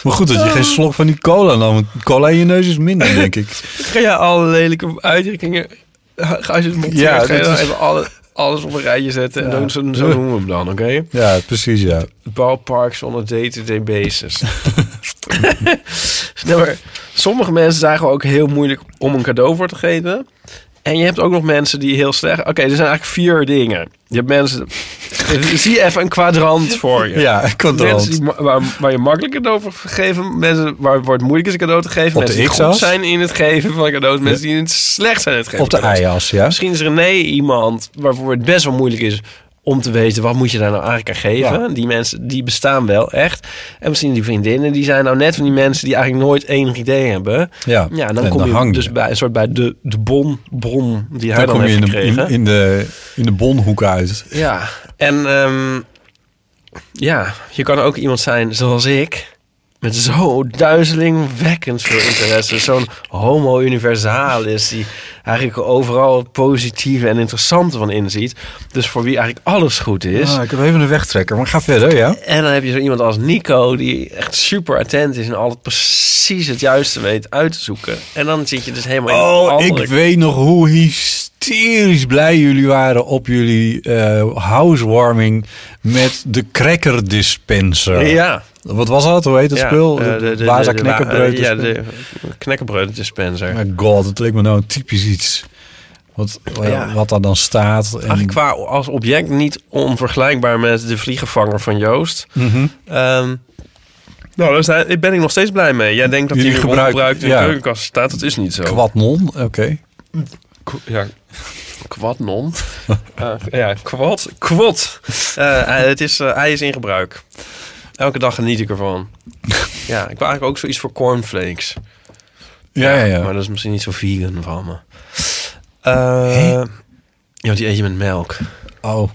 Speaker 3: Maar goed dat je geen slok van die cola nam. want Cola in je neus is minder, denk ik.
Speaker 2: Ga je alle lelijke uitdrukkingen... Ga je het monteren,
Speaker 3: Ja,
Speaker 2: ga je dan
Speaker 3: is-
Speaker 2: even alle, alles op een rijtje zetten. En dan, zo, zo noemen we hem dan, oké?
Speaker 3: Ja, precies, ja.
Speaker 2: bouwparks on a day-to-day basis. maar sommige mensen zijn gewoon ook heel moeilijk om een cadeau voor te geven. En je hebt ook nog mensen die heel slecht... Oké, er zijn eigenlijk vier dingen. Je hebt mensen... Zie even een kwadrant voor je.
Speaker 3: Ja, een kwadrant.
Speaker 2: Mensen die, waar, waar je makkelijk cadeau voor geven. Mensen waar, waar het moeilijk is een cadeau te geven.
Speaker 3: Op de
Speaker 2: mensen die goed zijn in het geven van cadeaus. Mensen die het slecht zijn in het geven
Speaker 3: Op de ijas, ja.
Speaker 2: Misschien is René iemand waarvoor het best wel moeilijk is om te weten wat moet je daar nou eigenlijk aan geven.
Speaker 3: Ja.
Speaker 2: Die mensen die bestaan wel echt. En misschien die vriendinnen die zijn nou net van die mensen die eigenlijk nooit enig idee hebben.
Speaker 3: Ja,
Speaker 2: Ja, en dan
Speaker 3: en
Speaker 2: kom
Speaker 3: dan
Speaker 2: je
Speaker 3: hang je.
Speaker 2: dus bij een soort bij de, de bon, bron die hij
Speaker 3: Dan
Speaker 2: dan,
Speaker 3: kom je
Speaker 2: heeft
Speaker 3: in de,
Speaker 2: gekregen.
Speaker 3: in, in, de, in de bonhoek uit.
Speaker 2: Ja, en ehm, ja, je kan ook iemand zijn zoals ik. Met zo duizelingwekkend veel interesse. Zo'n homo universalis die eigenlijk overal het positieve en interessante van inziet. Dus voor wie eigenlijk alles goed is.
Speaker 3: Ah, ik heb even een wegtrekker, maar ga verder, ja.
Speaker 2: En dan heb je zo iemand als Nico die echt super attent is en altijd precies het juiste weet uit te zoeken. En dan zit je dus helemaal in
Speaker 3: Oh,
Speaker 2: andere
Speaker 3: ik weet nog hoe hysterisch blij jullie waren op jullie eh, housewarming met de cracker dispenser.
Speaker 2: Ja.
Speaker 3: Wat was dat? Hoe heet het
Speaker 2: Ja,
Speaker 3: spul?
Speaker 2: eh,
Speaker 3: de, Waza
Speaker 2: de-
Speaker 3: knekkenbreud.
Speaker 2: Ja, de knekkenbreud dispenser.
Speaker 3: My god, het leek me nou typisch iets. Wat,
Speaker 2: Ja.
Speaker 3: wat daar dan staat. En,
Speaker 2: Eigenlijk qua als object niet onvergelijkbaar met de vliegenvanger van Joost.
Speaker 3: Mhm.
Speaker 2: Ehm, nou, daar ben ik nog steeds blij mee. Jij denkt dat
Speaker 3: Jullie
Speaker 2: die
Speaker 3: gebruiken-
Speaker 2: gebruikt in de
Speaker 3: ja.
Speaker 2: keukenkast staat. Dat is niet zo.
Speaker 3: Quadnon, oké.
Speaker 2: Qu- Ja, kwadnon. Eh, ja, kwad. Kwad. Eh, het is, eh, hij is in gebruik. Elke dag geniet ik ervan. ja, ik wil eigenlijk ook zoiets voor cornflakes.
Speaker 3: Ja, ja, ja.
Speaker 2: Maar dat is misschien niet zo vegan van me. Eh, ja, die eet je met melk.
Speaker 3: Oh.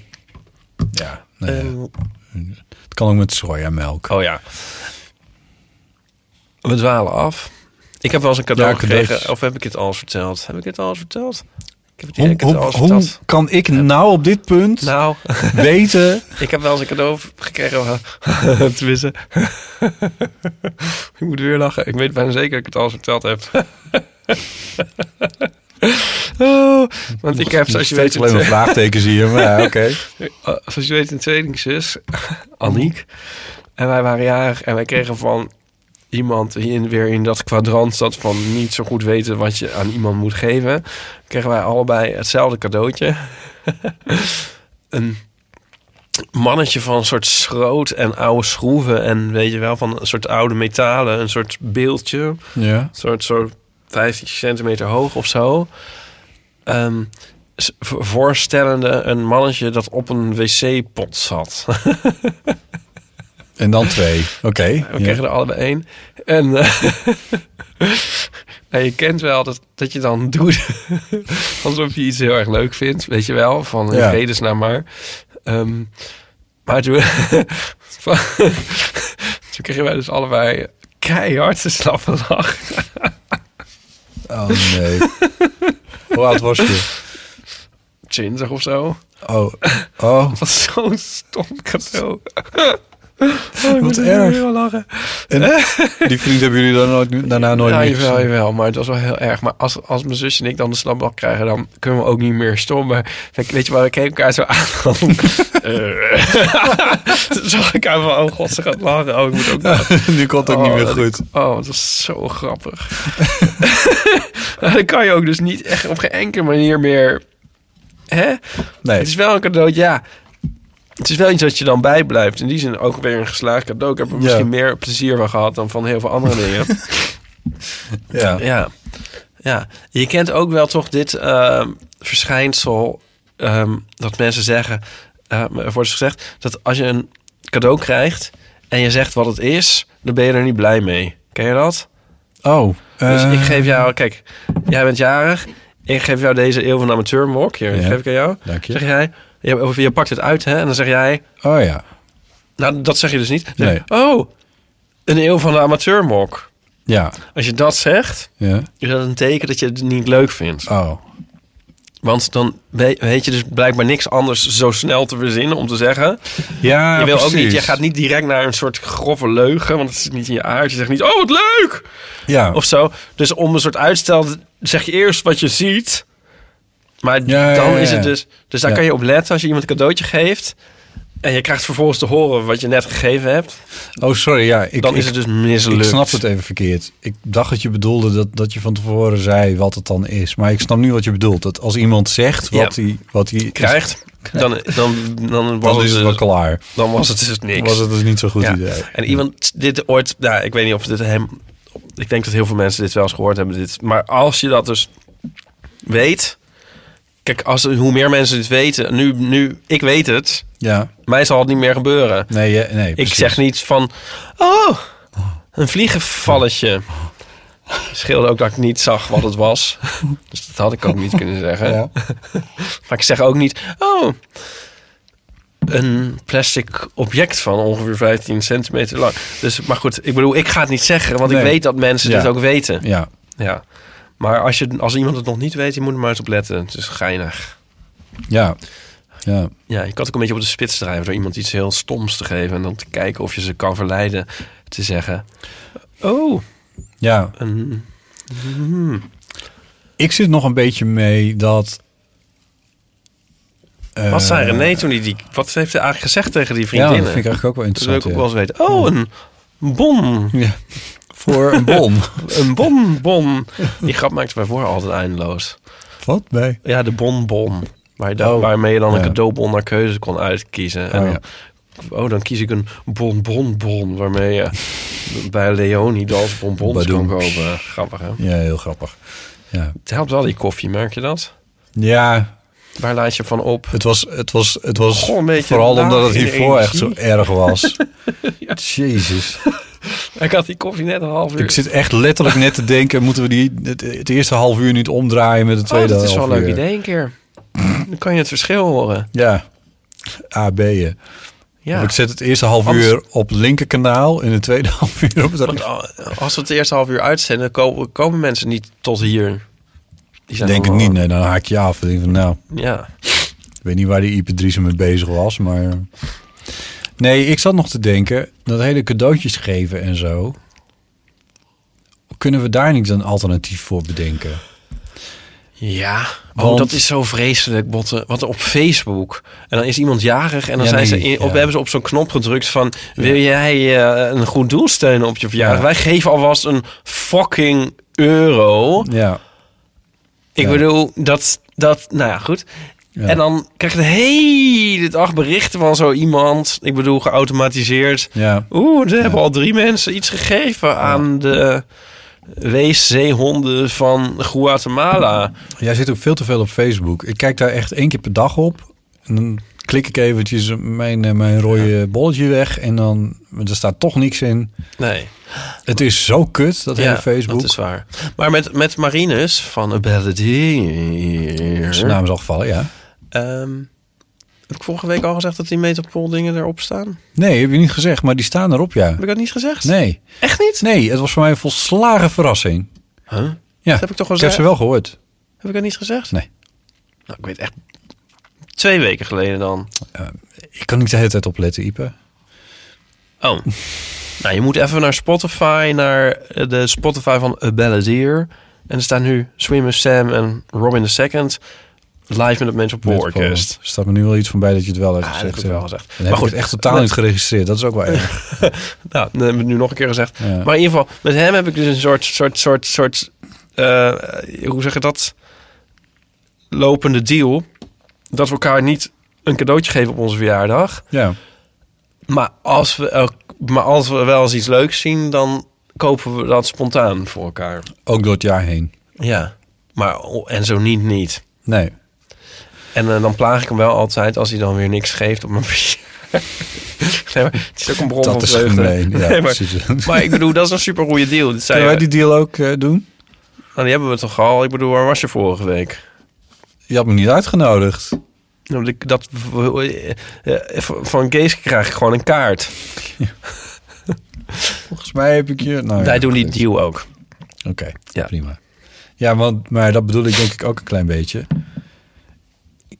Speaker 3: Ja, nee,
Speaker 2: Eh,
Speaker 3: het kan ook met sojamelk.
Speaker 2: Oh ja. We dwalen af. Ik heb wel eens een cadeau
Speaker 3: Ja,
Speaker 2: gekregen. Of heb ik het al eens verteld? Heb ik het al eens verteld? Ik heb het
Speaker 3: Hoe,
Speaker 2: ik
Speaker 3: kan ik nou op dit punt
Speaker 2: Nou,
Speaker 3: weten...
Speaker 2: ik heb wel eens een cadeau gekregen. Tenminste. ik moet weer lachen. Ik weet bijna zeker dat ik het al eens verteld heb. oh, want ik heb, zoals je weet...
Speaker 3: alleen maar vraagtekens hier, maar ja, oké.
Speaker 2: Uh, zoals je weet, een tweelingzus, Aniek. En wij waren jarig en wij kregen van iemand die in, weer in dat kwadrant zat van niet zo goed weten wat je aan iemand moet geven. Kregen wij allebei hetzelfde cadeautje. een mannetje van een soort schroot en oude schroeven en weet je wel, van een soort oude metalen, een soort beeldje.
Speaker 3: Ja.
Speaker 2: Een soort, soort 15 centimeter hoog of zo. Ehm, voorstellende een mannetje dat op een wc-pot zat.
Speaker 3: En dan twee. Oké.
Speaker 2: We
Speaker 3: ja.
Speaker 2: kregen er allebei één. En, en je kent wel dat, dat je dan doet alsof je iets heel erg leuk vindt. Weet je wel, van
Speaker 3: Ja.
Speaker 2: vredesnaam maar. Ehm, maar toen, toen kregen wij dus allebei keihard te slappe lach.
Speaker 3: Oh nee. Hoe oud was je?
Speaker 2: 20 of zo.
Speaker 3: Oh. Oh.
Speaker 2: Dat was zo'n stom cadeau. Oh, ik
Speaker 3: Wat
Speaker 2: moet er
Speaker 3: erg.
Speaker 2: lachen.
Speaker 3: En die vriend hebben jullie dan nooit, daarna nooit
Speaker 2: ja,
Speaker 3: meer
Speaker 2: jawel,
Speaker 3: gezien?
Speaker 2: jawel, maar het was wel heel erg. Maar als, als mijn zusje en ik dan de slagbal krijgen, dan kunnen we ook niet meer stom. Maar weet je wat, ik keek elkaar zo aan. eh, Toen zag ik aan van, oh god, ze gaat lachen. Oh, ik moet ook lachen.
Speaker 3: nu komt het ook
Speaker 2: Oh,
Speaker 3: niet meer
Speaker 2: dat ik-
Speaker 3: goed.
Speaker 2: oh, dat is zo grappig. dan kan je ook dus niet echt op geen enkele manier meer... Hè?
Speaker 3: Nee.
Speaker 2: Het is wel een cadeautje, ja. Het is wel iets dat je dan bijblijft. In die zin ook weer een geslaagd cadeau. Ik heb er
Speaker 3: Ja.
Speaker 2: misschien meer plezier van gehad dan van heel veel andere dingen.
Speaker 3: Ja.
Speaker 2: Ja. ja. Je kent ook wel toch dit ehm, verschijnsel ehm, dat mensen zeggen, eh, er wordt gezegd dat als je een cadeau krijgt en je zegt wat het is, dan ben je er niet blij mee. Ken je dat?
Speaker 3: Oh.
Speaker 2: Dus
Speaker 3: eh,
Speaker 2: ik geef jou, kijk, jij bent jarig. Ik geef jou deze eeuw van amateur mok. Hier,
Speaker 3: Ja.
Speaker 2: geef ik aan jou.
Speaker 3: Dank je.
Speaker 2: Zeg jij, je, of je pakt het uit hè, en dan zeg jij,
Speaker 3: Oh ja.
Speaker 2: nou dat zeg je dus niet.
Speaker 3: Nee.
Speaker 2: oh, een eeuw van de amateur mok.
Speaker 3: Ja.
Speaker 2: Als je dat zegt,
Speaker 3: Ja.
Speaker 2: is dat een teken dat je het niet leuk vindt.
Speaker 3: Oh.
Speaker 2: Want dan we- weet je dus blijkbaar niks anders zo snel te verzinnen om te zeggen.
Speaker 3: Ja,
Speaker 2: je wil ook niet, je gaat niet direct naar een soort grove leugen, want het zit niet in je aard. Je zegt niet, oh wat leuk!
Speaker 3: Ja.
Speaker 2: Of zo. Dus om een soort uitstel zeg je eerst wat je ziet. Maar
Speaker 3: Ja,
Speaker 2: dan
Speaker 3: ja,
Speaker 2: is het dus... Dus daar kan je op letten als je iemand een cadeautje geeft. En je krijgt vervolgens te horen wat je net gegeven hebt.
Speaker 3: Oh, sorry. Ja, ik,
Speaker 2: dan
Speaker 3: ik,
Speaker 2: is het dus mislukt.
Speaker 3: Ik snap het even verkeerd. Ik dacht dat je bedoelde dat, dat je van tevoren zei wat het dan is. Maar ik snap nu wat je bedoelt. Dat als iemand zegt wat
Speaker 2: Ja.
Speaker 3: hij wat hij
Speaker 2: Krijgt. Dan, dan, dan, was
Speaker 3: dan is het
Speaker 2: dus-
Speaker 3: klaar.
Speaker 2: Dan was het dus niks.
Speaker 3: Was het dus niet zo'n goed
Speaker 2: Ja.
Speaker 3: idee.
Speaker 2: En iemand dit ooit, ja, ik weet niet of dit hem, ik denk dat heel veel mensen dit wel eens gehoord hebben. Dit, maar als je dat dus weet, kijk, als hoe meer mensen dit weten, nu, nu, ik weet het,
Speaker 3: Ja.
Speaker 2: mij zal het niet meer gebeuren.
Speaker 3: Nee, ja, nee
Speaker 2: Ik zeg niet van, oh, een vliegenvalletje. Scheelde ook dat ik niet zag wat het was. Dus dat had ik ook niet kunnen zeggen.
Speaker 3: Ja.
Speaker 2: Maar ik zeg ook niet, oh, een plastic object van ongeveer 15 centimeter lang. Dus, maar goed, ik bedoel, ik ga het niet zeggen, want
Speaker 3: Nee.
Speaker 2: ik weet dat mensen
Speaker 3: Ja.
Speaker 2: dit ook weten.
Speaker 3: Ja.
Speaker 2: Ja. Maar als, je, als iemand het nog niet weet, je moet er maar eens op letten. Het is geinig.
Speaker 3: Ja. Ja.
Speaker 2: Ja, je kan het ook een beetje op de spits drijven door iemand iets heel stoms te geven en dan te kijken of je ze kan verleiden te zeggen: Oh,
Speaker 3: Ja.
Speaker 2: een.
Speaker 3: Ik zit nog een beetje mee dat... eh,
Speaker 2: Wat zei René toen hij die. Wat heeft hij eigenlijk gezegd tegen die
Speaker 3: Ja,
Speaker 2: vriendinnen?
Speaker 3: dat vind ik eigenlijk ook wel
Speaker 2: dat wil
Speaker 3: interessant.
Speaker 2: ik ook wel eens weten. Oh, een bon.
Speaker 3: ja. Voor een bon.
Speaker 2: Een bonbon. Die grap maakte wij voor altijd eindeloos.
Speaker 3: Wat bij?
Speaker 2: Ja, de bonbon. Waar je dan,
Speaker 3: Oh,
Speaker 2: waarmee je dan een
Speaker 3: ja.
Speaker 2: cadeaubon naar keuze kon uitkiezen. En
Speaker 3: Oh,
Speaker 2: dan-
Speaker 3: ja.
Speaker 2: oh, dan kies ik een bonbonbon. Waarmee je bij Leonidas bonbons kan kopen. Grappig, hè?
Speaker 3: Ja, heel grappig. Ja.
Speaker 2: Het helpt wel, die koffie. Merk je dat?
Speaker 3: Ja,
Speaker 2: Waar laat je van op?
Speaker 3: het was, het was, het was
Speaker 2: Goh, een beetje
Speaker 3: vooral omdat het hiervoor echt zo erg was. Jezus.
Speaker 2: Ik had die koffie net een half uur.
Speaker 3: Ik zit echt letterlijk net te denken, moeten we die, het, het eerste half uur niet omdraaien met het
Speaker 2: oh,
Speaker 3: tweede
Speaker 2: dat is wel
Speaker 3: half
Speaker 2: een leuk
Speaker 3: uur?
Speaker 2: idee een keer. Dan kan je het verschil horen.
Speaker 3: Ja, A, B'en.
Speaker 2: Ja.
Speaker 3: Of ik zet het eerste half
Speaker 2: Anders-
Speaker 3: uur op het linkerkanaal en het tweede half uur op het
Speaker 2: als we het eerste half uur uitzenden, komen, komen mensen niet tot hier. Die
Speaker 3: Ik denk het
Speaker 2: allemaal-
Speaker 3: niet, nee, dan haak je af. Ik denk van, nou,
Speaker 2: Ja.
Speaker 3: ik weet niet waar die Ipe Driessen mee bezig was, maar... Nee, ik zat nog te denken, dat hele cadeautjes geven en zo... Kunnen we daar niet een alternatief voor bedenken?
Speaker 2: Ja, oh,
Speaker 3: Want-
Speaker 2: dat is zo vreselijk, botten. Want op Facebook. En dan is iemand jarig en dan
Speaker 3: Ja,
Speaker 2: zijn
Speaker 3: nee,
Speaker 2: ze in, op,
Speaker 3: ja.
Speaker 2: hebben ze op zo'n knop gedrukt van... Wil jij eh, een goed doel steunen op je verjaardag?
Speaker 3: Ja.
Speaker 2: Wij geven alvast een fucking euro.
Speaker 3: Ja,
Speaker 2: Ik bedoel, dat, dat... Nou ja, goed.
Speaker 3: Ja.
Speaker 2: En dan krijg je de hele dag berichten van zo iemand. Ik bedoel, geautomatiseerd.
Speaker 3: ja.
Speaker 2: Oeh, er hebben al drie mensen iets gegeven aan de weeszeehonden van Guatemala.
Speaker 3: Jij zit ook veel te veel op Facebook. Ik kijk daar echt één keer per dag op. En dan klik ik eventjes mijn, eh, mijn rode bolletje weg. En dan er staat toch niks in.
Speaker 2: Nee.
Speaker 3: Het is zo kut, dat hele Facebook.
Speaker 2: dat is waar. Maar met, met Marinus van Ability...
Speaker 3: Zijn naam is al gevallen, ja.
Speaker 2: Ehm, heb ik vorige week al gezegd dat die Metropool dingen erop staan?
Speaker 3: Nee, heb je niet gezegd, maar die staan erop, ja.
Speaker 2: Heb ik dat niet gezegd?
Speaker 3: Nee.
Speaker 2: Echt niet?
Speaker 3: Nee, het was voor mij een volslagen verrassing.
Speaker 2: Huh?
Speaker 3: Ja,
Speaker 2: Dat heb ik toch
Speaker 3: ik heb
Speaker 2: gezegd?
Speaker 3: ze wel gehoord.
Speaker 2: Heb ik dat niet gezegd?
Speaker 3: Nee.
Speaker 2: Nou, ik weet echt... Twee weken geleden dan.
Speaker 3: Ik kan niet de hele tijd opletten, Ipe.
Speaker 2: Oh. nou, je moet even naar Spotify, naar eh, de Spotify van A Balladeer. En er staan nu Swimmer Sam en Robin the Second live met het Metropool Orkest.
Speaker 3: Er staat me nu wel iets van bij dat je het wel hebt
Speaker 2: Ah, dat
Speaker 3: gezegd.
Speaker 2: heb ik wel gezegd. Maar goed.
Speaker 3: het echt totaal niet geregistreerd. Dat is ook wel erg.
Speaker 2: Nou, dat heb ik nu nog een keer gezegd.
Speaker 3: Ja.
Speaker 2: Maar in ieder geval, met hem heb ik dus een soort, soort, soort, soort, eh, hoe zeg je dat? Lopende deal. Dat we elkaar niet een cadeautje geven op onze verjaardag.
Speaker 3: Ja.
Speaker 2: Maar als we, maar als we wel eens iets leuks zien, dan kopen we dat spontaan voor elkaar.
Speaker 3: Ook door het jaar heen.
Speaker 2: Ja. Maar, en zo niet, niet.
Speaker 3: Nee.
Speaker 2: En eh, dan plaag ik hem wel altijd als hij dan weer niks geeft op mijn verjaardag. nee, maar het is ook een bron van
Speaker 3: Dat is
Speaker 2: vreugde.
Speaker 3: gemeen. Ja,
Speaker 2: Nee, maar,
Speaker 3: precies.
Speaker 2: maar ik bedoel, dat is een super goede deal. Dit zei,
Speaker 3: Kunnen wij die deal ook eh, doen?
Speaker 2: Nou, die hebben we toch al. Ik bedoel, waar was je vorige week?
Speaker 3: Je had me niet uitgenodigd.
Speaker 2: Nou, dat eh, van Kees krijg ik gewoon een kaart.
Speaker 3: Volgens mij heb ik je... Nou,
Speaker 2: Wij
Speaker 3: ja,
Speaker 2: doen die deal ook.
Speaker 3: Oké, prima. Ja, want, maar dat bedoel ik denk ik ook een klein beetje.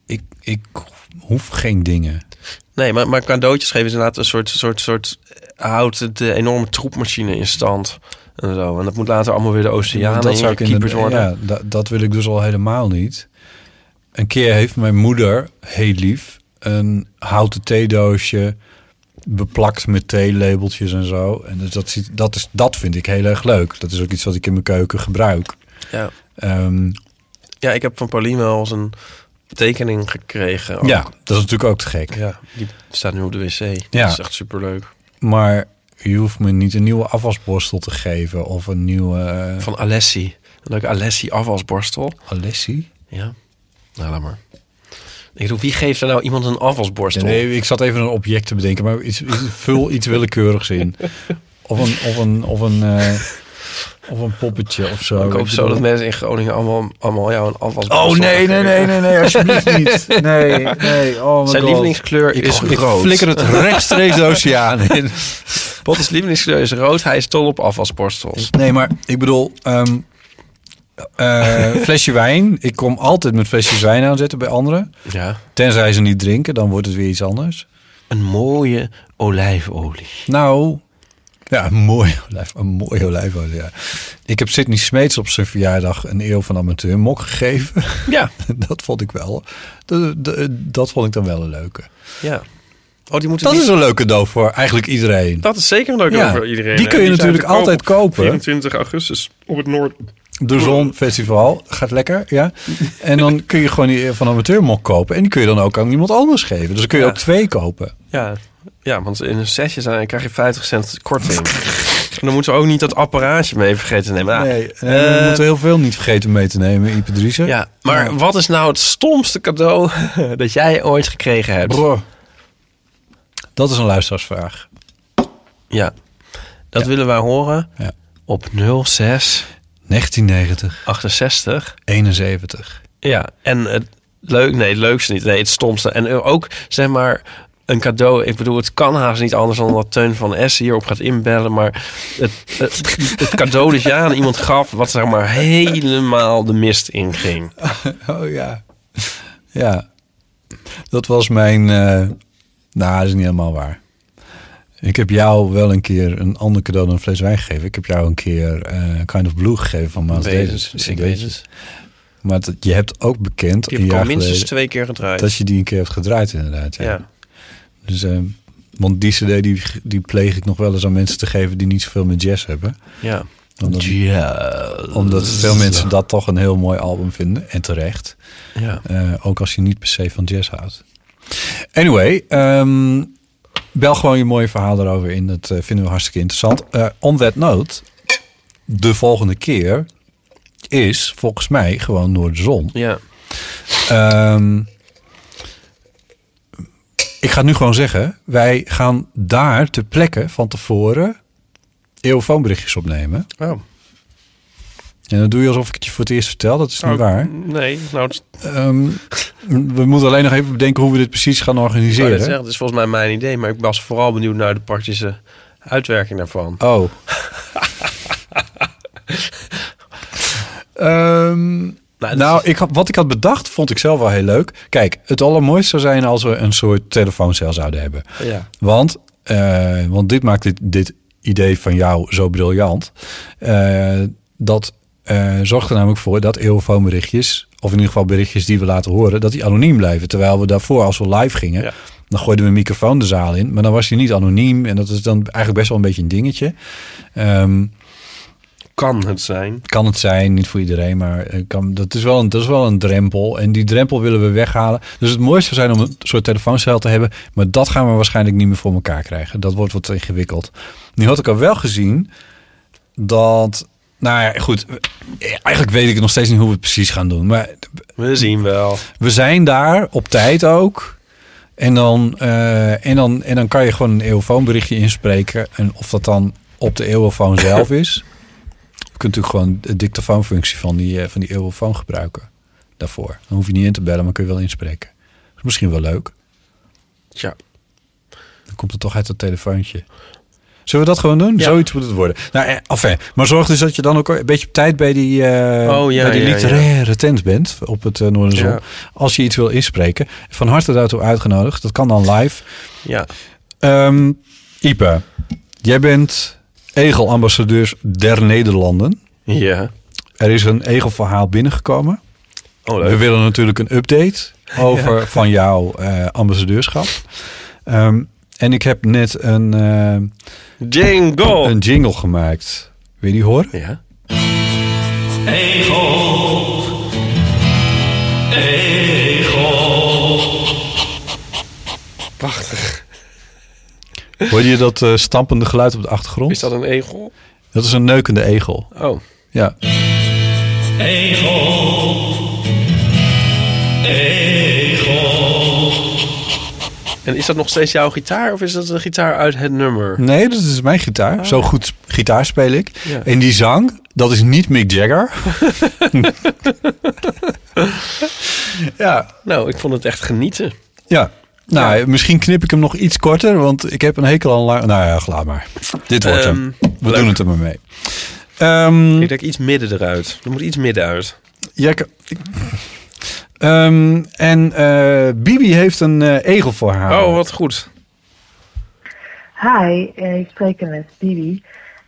Speaker 3: Ik, ik hoef geen dingen.
Speaker 2: Nee, maar, maar cadeautjes geven is inderdaad een soort, soort, soort houdt de enorme troepmachine in stand. En zo. En dat moet later allemaal weer de oceanen
Speaker 3: dat zou
Speaker 2: worden.
Speaker 3: Ja, dat, dat wil ik dus al helemaal niet. Een keer heeft mijn moeder, heel lief, een houten theedoosje beplakt met theelabeltjes en zo. En dus dat, ziet, dat, is, dat vind ik heel erg leuk. Dat is ook iets wat ik in mijn keuken gebruik.
Speaker 2: Ja.
Speaker 3: Ehm,
Speaker 2: ja, ik heb van Pauline wel eens een tekening gekregen. ook.
Speaker 3: ja, dat is natuurlijk ook te gek.
Speaker 2: Ja, die staat nu op de wc.
Speaker 3: Ja.
Speaker 2: Dat is echt superleuk.
Speaker 3: Maar je hoeft me niet een nieuwe afwasborstel te geven of een nieuwe eh,
Speaker 2: Van Alessi. Een leuke Alessi afwasborstel.
Speaker 3: Alessi.
Speaker 2: Ja. Nou, laat maar. Ik bedoel, wie geeft er nou iemand een afwasborstel?
Speaker 3: Nee, ik zat even een object te bedenken, maar iets, iets- vul iets willekeurigs in. Of een, of een, of een, eh, of een poppetje of zo.
Speaker 2: ik hoop zo dat mensen in Groningen allemaal, allemaal jou een afwasborstel
Speaker 3: Oh nee, nee, nee, nee, nee, alsjeblieft niet. Nee, nee, oh
Speaker 2: Zijn
Speaker 3: God.
Speaker 2: lievelingskleur
Speaker 3: ik,
Speaker 2: is
Speaker 3: ik
Speaker 2: rood.
Speaker 3: flikker het rechtstreeks de oceaan in.
Speaker 2: Bottes lievelingskleur is rood. Hij is dol op afwasborstels.
Speaker 3: Nee, maar ik bedoel, ehm, eh, flesje wijn. Ik kom altijd met flesjes wijn aanzetten bij anderen.
Speaker 2: Ja.
Speaker 3: Tenzij ze niet drinken, dan wordt het weer iets anders.
Speaker 2: Een mooie olijfolie.
Speaker 3: Nou, ja, een mooie, olijf, een mooie olijfolie. Ja. Ik heb Sidney Smeets op zijn verjaardag een eeuw van amateur mok gegeven.
Speaker 2: Ja.
Speaker 3: dat vond ik wel. de- dat vond ik dan wel een leuke.
Speaker 2: Ja. Oh, die moeten
Speaker 3: Dat
Speaker 2: niet-
Speaker 3: is een leuk cadeau voor eigenlijk iedereen.
Speaker 2: Dat is zeker een leuke
Speaker 3: Ja,
Speaker 2: voor iedereen.
Speaker 3: die kun je natuurlijk
Speaker 2: koop
Speaker 3: altijd
Speaker 2: op
Speaker 3: kopen.
Speaker 2: 24 augustus op het Noord.
Speaker 3: De Zon Festival gaat lekker, ja. En dan kun je gewoon die eeuw van amateur mok kopen. En die kun je dan ook aan iemand anders geven. Dus dan kun je
Speaker 2: Ja.
Speaker 3: ook twee kopen.
Speaker 2: Ja. Ja, want in een sessie zijn, krijg je 50 cent korting. en dan moeten we ook niet dat apparaatje mee vergeten te nemen. Nou,
Speaker 3: Nee, nee, we
Speaker 2: eh,
Speaker 3: moeten heel veel niet vergeten mee te nemen, Ipe.
Speaker 2: Ja, maar wat is nou het stomste cadeau dat jij ooit gekregen hebt?
Speaker 3: Bro. Dat is een luisteraarsvraag.
Speaker 2: Ja, dat
Speaker 3: Ja.
Speaker 2: willen wij horen
Speaker 3: Ja.
Speaker 2: op 06
Speaker 3: 1990,
Speaker 2: 68.
Speaker 3: 71.
Speaker 2: Ja, en het leuk, nee, het leukste niet. Nee, het stomste. En ook, zeg maar, een cadeau. Ik bedoel, het kan haast niet anders dan dat Teun van S hierop gaat inbellen. Maar het, het, het cadeau dat jij aan iemand gaf, wat zeg maar helemaal de mist inging.
Speaker 3: Oh ja. Ja. Dat was mijn... eh, nou, dat is niet helemaal waar. Ik heb jou wel een keer een ander cadeau dan een fles wijn gegeven. Ik heb jou een keer eh, Kind of Blue gegeven van
Speaker 2: Weet
Speaker 3: Davis.
Speaker 2: het, ik weet het.
Speaker 3: Maar dat, je hebt ook bekend,
Speaker 2: Ik
Speaker 3: een
Speaker 2: heb al
Speaker 3: jaar
Speaker 2: minstens
Speaker 3: geleden,
Speaker 2: twee keer gedraaid.
Speaker 3: dat je die een keer hebt gedraaid inderdaad. Ja.
Speaker 2: ja.
Speaker 3: Dus, eh, want die cd die, die pleeg ik nog wel eens aan mensen te geven die niet zoveel met jazz hebben.
Speaker 2: ja.
Speaker 3: Omdat, omdat veel mensen dat toch een heel mooi album vinden. En terecht.
Speaker 2: ja.
Speaker 3: Eh, ook als je niet per se van jazz houdt. Anyway, ehm, bel gewoon je mooie verhaal erover in. Dat eh, vinden we hartstikke interessant. Eh, on that note, de volgende keer is volgens mij gewoon door de zon.
Speaker 2: ja.
Speaker 3: Ehm, ik ga het nu gewoon zeggen. Wij gaan daar ter plekke van tevoren eeuwfoonberichtjes opnemen.
Speaker 2: Oh.
Speaker 3: En dan doe je alsof ik het je voor het eerst vertel. Dat is niet
Speaker 2: Oh,
Speaker 3: waar.
Speaker 2: Nee, nou,
Speaker 3: Ehm, we moeten alleen nog even bedenken hoe we dit precies gaan organiseren.
Speaker 2: zeggen, het is volgens mij mijn idee. Maar ik was vooral benieuwd naar de praktische uitwerking daarvan.
Speaker 3: Oh. Ehm,
Speaker 2: Nou,
Speaker 3: nou,
Speaker 2: is-
Speaker 3: ik had, wat ik had bedacht, vond ik zelf wel heel leuk. Kijk, het allermooiste zou zijn als we een soort telefooncel zouden hebben.
Speaker 2: ja.
Speaker 3: Want, eh, want dit maakt dit, dit idee van jou zo briljant. Eh, dat eh, zorgt er namelijk voor dat eeuwfoonberichtjes, of in ieder geval berichtjes die we laten horen, dat die anoniem blijven. Terwijl we daarvoor, als we live gingen,
Speaker 2: Ja.
Speaker 3: dan gooiden we een microfoon de zaal in. Maar dan was die niet anoniem. En dat is dan eigenlijk best wel een beetje een dingetje. Ehm,
Speaker 2: Kan het zijn.
Speaker 3: kan het zijn, niet voor iedereen, maar kan, dat, is wel een, dat is wel een drempel. En die drempel willen we weghalen. Dus het mooiste zou zijn om een soort telefooncel te hebben. Maar dat gaan we waarschijnlijk niet meer voor elkaar krijgen. Dat wordt wat ingewikkeld. Nu had ik al wel gezien dat... Nou ja, goed. Eigenlijk weet ik nog steeds niet hoe we het precies gaan doen. Maar
Speaker 2: We zien wel.
Speaker 3: we zijn daar op tijd ook. En dan, eh, en dan, en dan kan je gewoon een eeuwfoonberichtje inspreken. En of dat dan op de eeuwfoon zelf is. Je kunt natuurlijk gewoon de dictafoonfunctie van die, eh, van die eeuwfoon gebruiken. Daarvoor. Dan hoef je niet in te bellen, maar kun je wel inspreken. Dat is misschien wel leuk.
Speaker 2: Tja.
Speaker 3: Dan komt het toch uit dat telefoontje. Zullen we dat gewoon doen?
Speaker 2: Ja.
Speaker 3: Zoiets moet het worden. Nou, eh, enfin, maar zorg dus dat je dan ook een beetje op tijd bij die, eh,
Speaker 2: Oh, ja,
Speaker 3: bij die
Speaker 2: ja, ja.
Speaker 3: literaire tent bent op het uh, Noorderzon.
Speaker 2: Ja.
Speaker 3: Als je iets wil inspreken. Van harte daartoe uitgenodigd. Dat kan dan live.
Speaker 2: Ja.
Speaker 3: Ehm Ipe, jij bent egelambassadeur der Nederlanden.
Speaker 2: Ja.
Speaker 3: Er is een egelverhaal binnengekomen.
Speaker 2: Oh,
Speaker 3: We willen natuurlijk een update over van jouw eh, ambassadeurschap. Ehm, en ik heb net een, eh,
Speaker 2: Jingle!
Speaker 3: een jingle gemaakt. Wil je die horen?
Speaker 2: Ja. Prachtig.
Speaker 3: Hoor je dat eh, stampende geluid op de achtergrond?
Speaker 2: Is dat een egel?
Speaker 3: Dat is een neukende egel.
Speaker 2: Oh.
Speaker 3: Ja.
Speaker 2: En is dat nog steeds jouw gitaar of is dat een gitaar uit het nummer?
Speaker 3: Nee, dat is mijn gitaar. Zo goed gitaar speel ik.
Speaker 2: Ja.
Speaker 3: En die zang, dat is niet Mick Jagger. ja.
Speaker 2: Nou, ik vond het echt genieten.
Speaker 3: Ja. Nou, misschien knip ik hem nog iets korter, want ik heb een hekel aan lang... Nou ja, laat maar. Dit wordt
Speaker 2: Ehm,
Speaker 3: hem. We
Speaker 2: leuk.
Speaker 3: doen het er maar mee. Ehm,
Speaker 2: Ik denk iets midden eruit. Er moet iets midden uit.
Speaker 3: ja, ik- ik- Ehm, en eh, Bibi heeft een eh, egel voor haar.
Speaker 2: Oh, wat goed.
Speaker 10: Hi, eh, ik spreek met Bibi.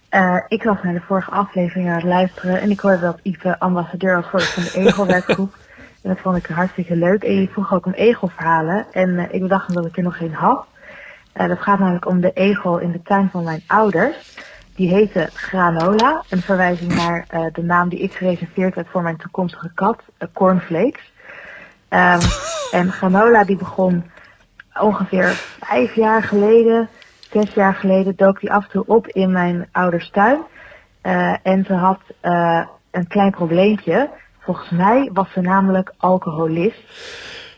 Speaker 10: Eh, ik was naar de vorige aflevering aan het luisteren en ik hoorde dat Ipe ambassadeur was geworden van de Egelwerkgroep. Dat vond ik hartstikke leuk. En je vroeg ook om egelverhalen en eh, ik bedacht me dat ik er nog geen had. Eh, dat gaat namelijk om de egel in de tuin van mijn ouders. Die heette Granola, een verwijzing naar eh, de naam die ik gereserveerd heb voor mijn toekomstige kat, Cornflakes. Ehm, en Granola die begon ongeveer vijf jaar geleden, zes jaar geleden, dook die af en toe op in mijn ouders tuin. En ze had een klein probleempje. Volgens mij was ze namelijk alcoholist.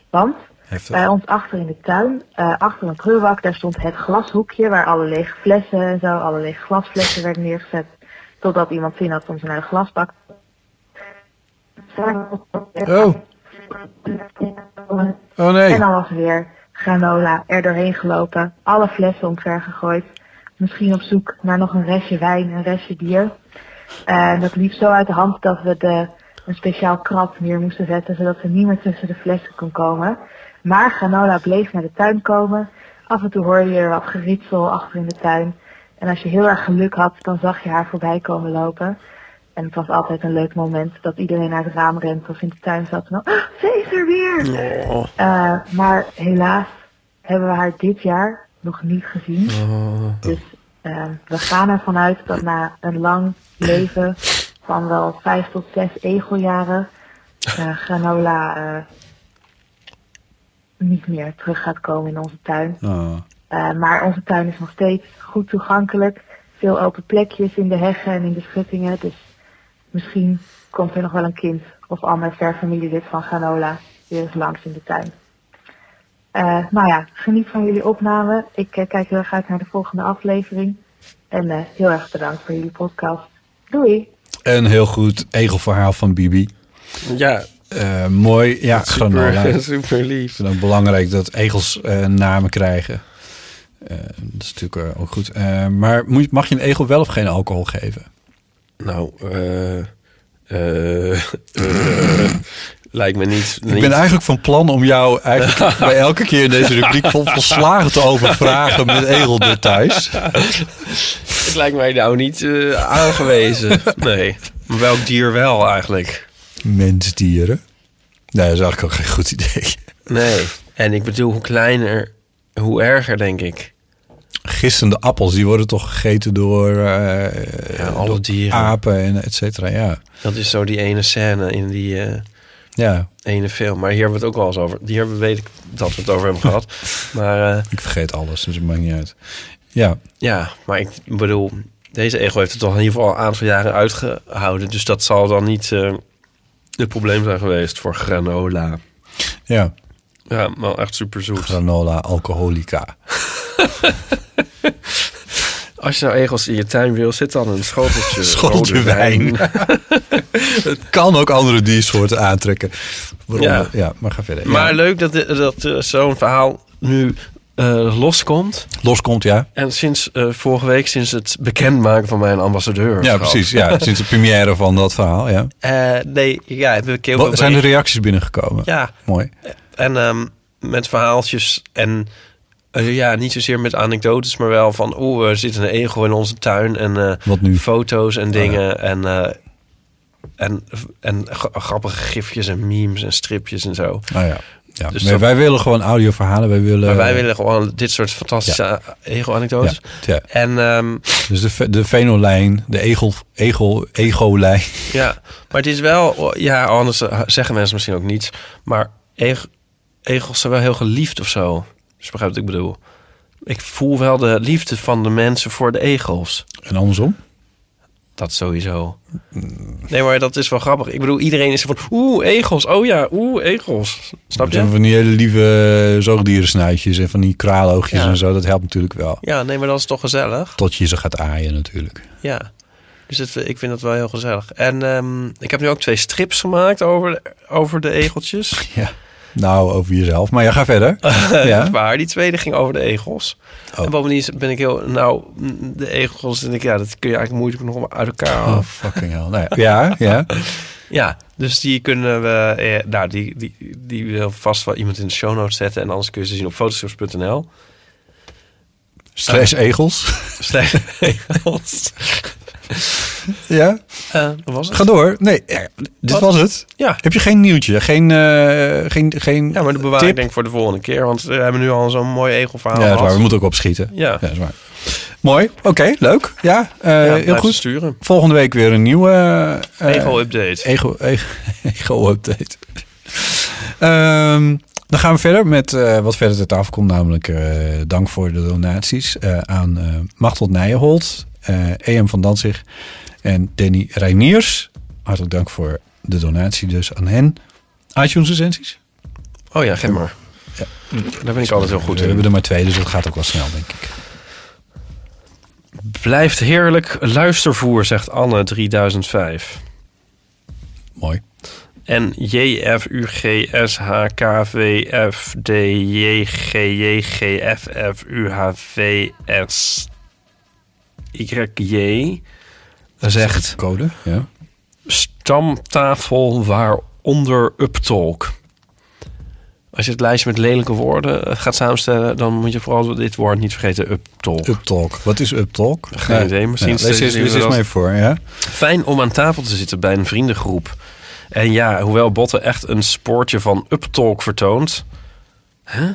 Speaker 10: Want
Speaker 3: Heftig.
Speaker 10: bij ons achter in de tuin, eh, achter een prullenbak, daar stond het glashoekje waar alle lege flessen en zo, alle lege glasflessen werden neergezet. Totdat iemand zin had om ze naar de glasbak.
Speaker 3: Oh. Oh nee.
Speaker 10: En dan was er weer granola er doorheen gelopen, alle flessen omver gegooid. Misschien op zoek naar nog een restje wijn, een restje bier. En dat liep zo uit de hand dat we de, een speciaal krat neer moesten zetten, zodat ze niet meer tussen de flessen kon komen. Maar granola bleef naar de tuin komen. Af en toe hoorde je er wat geritsel achter in de tuin. En als je heel erg geluk had, dan zag je haar voorbij komen lopen. En het was altijd een leuk moment dat iedereen naar het raam rent of in de tuin zat. En dan, "Ah, ze is er weer!
Speaker 2: Oh.
Speaker 10: Eh, maar helaas hebben we haar dit jaar nog niet gezien. Dus eh, we gaan ervan uit dat na een lang leven van wel vijf tot zes egeljaren eh, granola eh, niet meer terug gaat komen in onze tuin.
Speaker 3: Oh.
Speaker 10: Eh, maar onze tuin is nog steeds goed toegankelijk. Veel open plekjes in de heggen en in de schuttingen. Dus misschien komt er nog wel een kind of ander ver familielid van granola weer eens langs in de tuin. Eh, nou ja, geniet van jullie opname. Ik kijk heel erg uit naar de volgende aflevering. En heel erg bedankt voor jullie podcast. Doei!
Speaker 3: Een heel goed egelverhaal van Bibi.
Speaker 2: Ja,
Speaker 3: Eh, mooi. Ja,
Speaker 2: super, super lief.
Speaker 3: Het ook belangrijk dat egels eh, namen krijgen. Eh, dat is natuurlijk ook goed. Maar moet, mag je een egel wel of geen alcohol geven?
Speaker 2: Nou, eh eh, eh, lijkt me niet.
Speaker 3: Ik ben eigenlijk van plan om jou eigenlijk bij elke keer in deze rubriek vol volslagen te overvragen met egeldetails.
Speaker 2: Het lijkt mij nou niet eh, aangewezen. Nee. Maar welk dier wel eigenlijk?
Speaker 3: Mensdieren. Nee, dat is eigenlijk ook geen goed idee.
Speaker 2: Nee. En ik bedoel, hoe kleiner, hoe erger, denk ik.
Speaker 3: Gistende appels, die worden toch gegeten door, eh,
Speaker 2: Ja, alle
Speaker 3: door
Speaker 2: dieren.
Speaker 3: apen en et cetera. Ja.
Speaker 2: Dat is zo die ene scène in die eh,
Speaker 3: ja,
Speaker 2: ene film. Maar hier hebben we het ook wel eens over. Hier weet ik dat we het over hebben gehad. Maar eh,
Speaker 3: ik vergeet alles, dus het maakt niet uit. Ja,
Speaker 2: ja, maar ik bedoel, deze ego heeft het toch in ieder geval een aantal jaren uitgehouden. Dus dat zal dan niet eh, het probleem zijn geweest voor granola.
Speaker 3: ja.
Speaker 2: Ja, wel echt super zoet.
Speaker 3: Granola alcoholica.
Speaker 2: Als je nou egels in je tuin wil, zit dan een schoteltje,
Speaker 3: Schoteltje
Speaker 2: rode
Speaker 3: wijn. Het kan ook andere diersoorten aantrekken. Waarom?
Speaker 2: Ja.
Speaker 3: Ja. maar ga verder.
Speaker 2: Maar
Speaker 3: ja.
Speaker 2: leuk dat, dat eh, zo'n verhaal nu eh, loskomt.
Speaker 3: Loskomt, ja.
Speaker 2: En sinds eh, vorige week, sinds het bekendmaken van mijn ambassadeur.
Speaker 3: Ja, precies. Ja, sinds de première van dat verhaal, ja.
Speaker 2: nee, ja, heb ik heel
Speaker 3: Wat,
Speaker 2: veel
Speaker 3: zijn er
Speaker 2: bericht-
Speaker 3: reacties binnengekomen?
Speaker 2: Ja,
Speaker 3: Mooi.
Speaker 2: en ehm, met verhaaltjes en eh, ja, niet zozeer met anekdotes, maar wel van oeh, er zit een ego in onze tuin en eh,
Speaker 3: Wat nu?
Speaker 2: foto's en dingen en, eh, en, en gra- grappige gifjes en memes en stripjes en zo.
Speaker 3: Nou ja. ja.
Speaker 2: Dus dat-
Speaker 3: wij willen gewoon audioverhalen. Wij willen,
Speaker 2: Maar wij willen gewoon dit soort fantastische ego-anekdotes.
Speaker 3: Ja, ja.
Speaker 2: En ehm,
Speaker 3: Dus de, de venolijn, de egel, egel, ego-lijn.
Speaker 2: ja, maar het is wel... Ja, anders zeggen mensen misschien ook niets. Maar eg- egels zijn wel heel geliefd of zo. Dus je begrijpt wat ik bedoel. Ik voel wel de liefde van de mensen voor de egels.
Speaker 3: En andersom?
Speaker 2: Dat sowieso. Nee, maar dat is wel grappig. Ik bedoel, iedereen is van... Oeh, egels. Oh ja, oeh, egels. Snap
Speaker 3: zijn
Speaker 2: je?
Speaker 3: van die hele lieve zoogdierensnuitjes en van die kraaloogjes
Speaker 2: Ja.
Speaker 3: en zo. Dat helpt natuurlijk wel.
Speaker 2: Ja, nee, maar dat is toch gezellig?
Speaker 3: Tot je ze gaat aaien natuurlijk.
Speaker 2: Ja. Dus het, ik vind dat wel heel gezellig. En ehm, ik heb nu ook twee strips gemaakt over, over de egeltjes.
Speaker 3: Ja. Nou, over jezelf. Maar ja, ga verder.
Speaker 2: Ja. Waar die tweede ging over de egels.
Speaker 3: Oh.
Speaker 2: En bovendien ben ik heel... Nou, de egels, en ik, ja, dat kun je eigenlijk moeilijk nog uit elkaar halen.
Speaker 3: Oh, fucking hell. Nou ja, ja. ja.
Speaker 2: Dus die kunnen we... Eh, nou, die, die, die wil vast wel iemand in de show notes zetten. En anders kun je ze zien op fotostrips.nl.
Speaker 3: Stress egels.
Speaker 2: Slecht egels.
Speaker 3: Ja.
Speaker 2: Dat was het.
Speaker 3: Ga door. Nee, ja, dit
Speaker 2: Wat?
Speaker 3: was het.
Speaker 2: Ja.
Speaker 3: Heb je geen nieuwtje? Geen, eh, geen, geen
Speaker 2: ja, maar dat bewaar
Speaker 3: tip?
Speaker 2: ik denk ik voor de volgende keer. Want we hebben nu al zo'n mooi egelverhaal
Speaker 3: Ja, waar. We moeten ook opschieten.
Speaker 2: Ja.
Speaker 3: is waar. Mooi. Oké, leuk. Ja,
Speaker 2: Ja,
Speaker 3: heel goed.
Speaker 2: sturen.
Speaker 3: Volgende week weer een nieuwe...
Speaker 2: Ego-update.
Speaker 3: Ego, ego, ego-update. Ehm, dan gaan we verder met wat verder ter tafel komt. Namelijk dank voor de donaties eh, aan eh Machtel Nijenholt, EM van Danzig en Danny Reiniers. Hartelijk dank voor de donatie dus aan hen. iTunes recensies?
Speaker 2: Oh ja, geef maar. Daar ben ik altijd heel goed
Speaker 3: We
Speaker 2: in.
Speaker 3: hebben er maar twee, dus dat gaat ook wel snel, denk ik.
Speaker 2: Blijft heerlijk luistervoer, zegt Anne 3005.
Speaker 3: Mooi.
Speaker 2: en J, F, U, G, S, H, K, V, F, D, J, G, J, G, F, F, U, H, V, S, Y, J. Zegt
Speaker 3: Code, ja.
Speaker 2: stamtafel waaronder Uptalk. Als je het lijstje met lelijke woorden eh, gaat samenstellen... dan moet je vooral dit woord niet vergeten, Uptalk.
Speaker 3: Uptalk. Wat is Uptalk?
Speaker 2: Geen idee, misschien
Speaker 3: Ja, lees eens,
Speaker 2: dat.
Speaker 3: mee voor, ja.
Speaker 2: Fijn om aan tafel te zitten bij een vriendengroep. En ja, hoewel Botte echt een spoortje van Uptalk vertoont... Huh?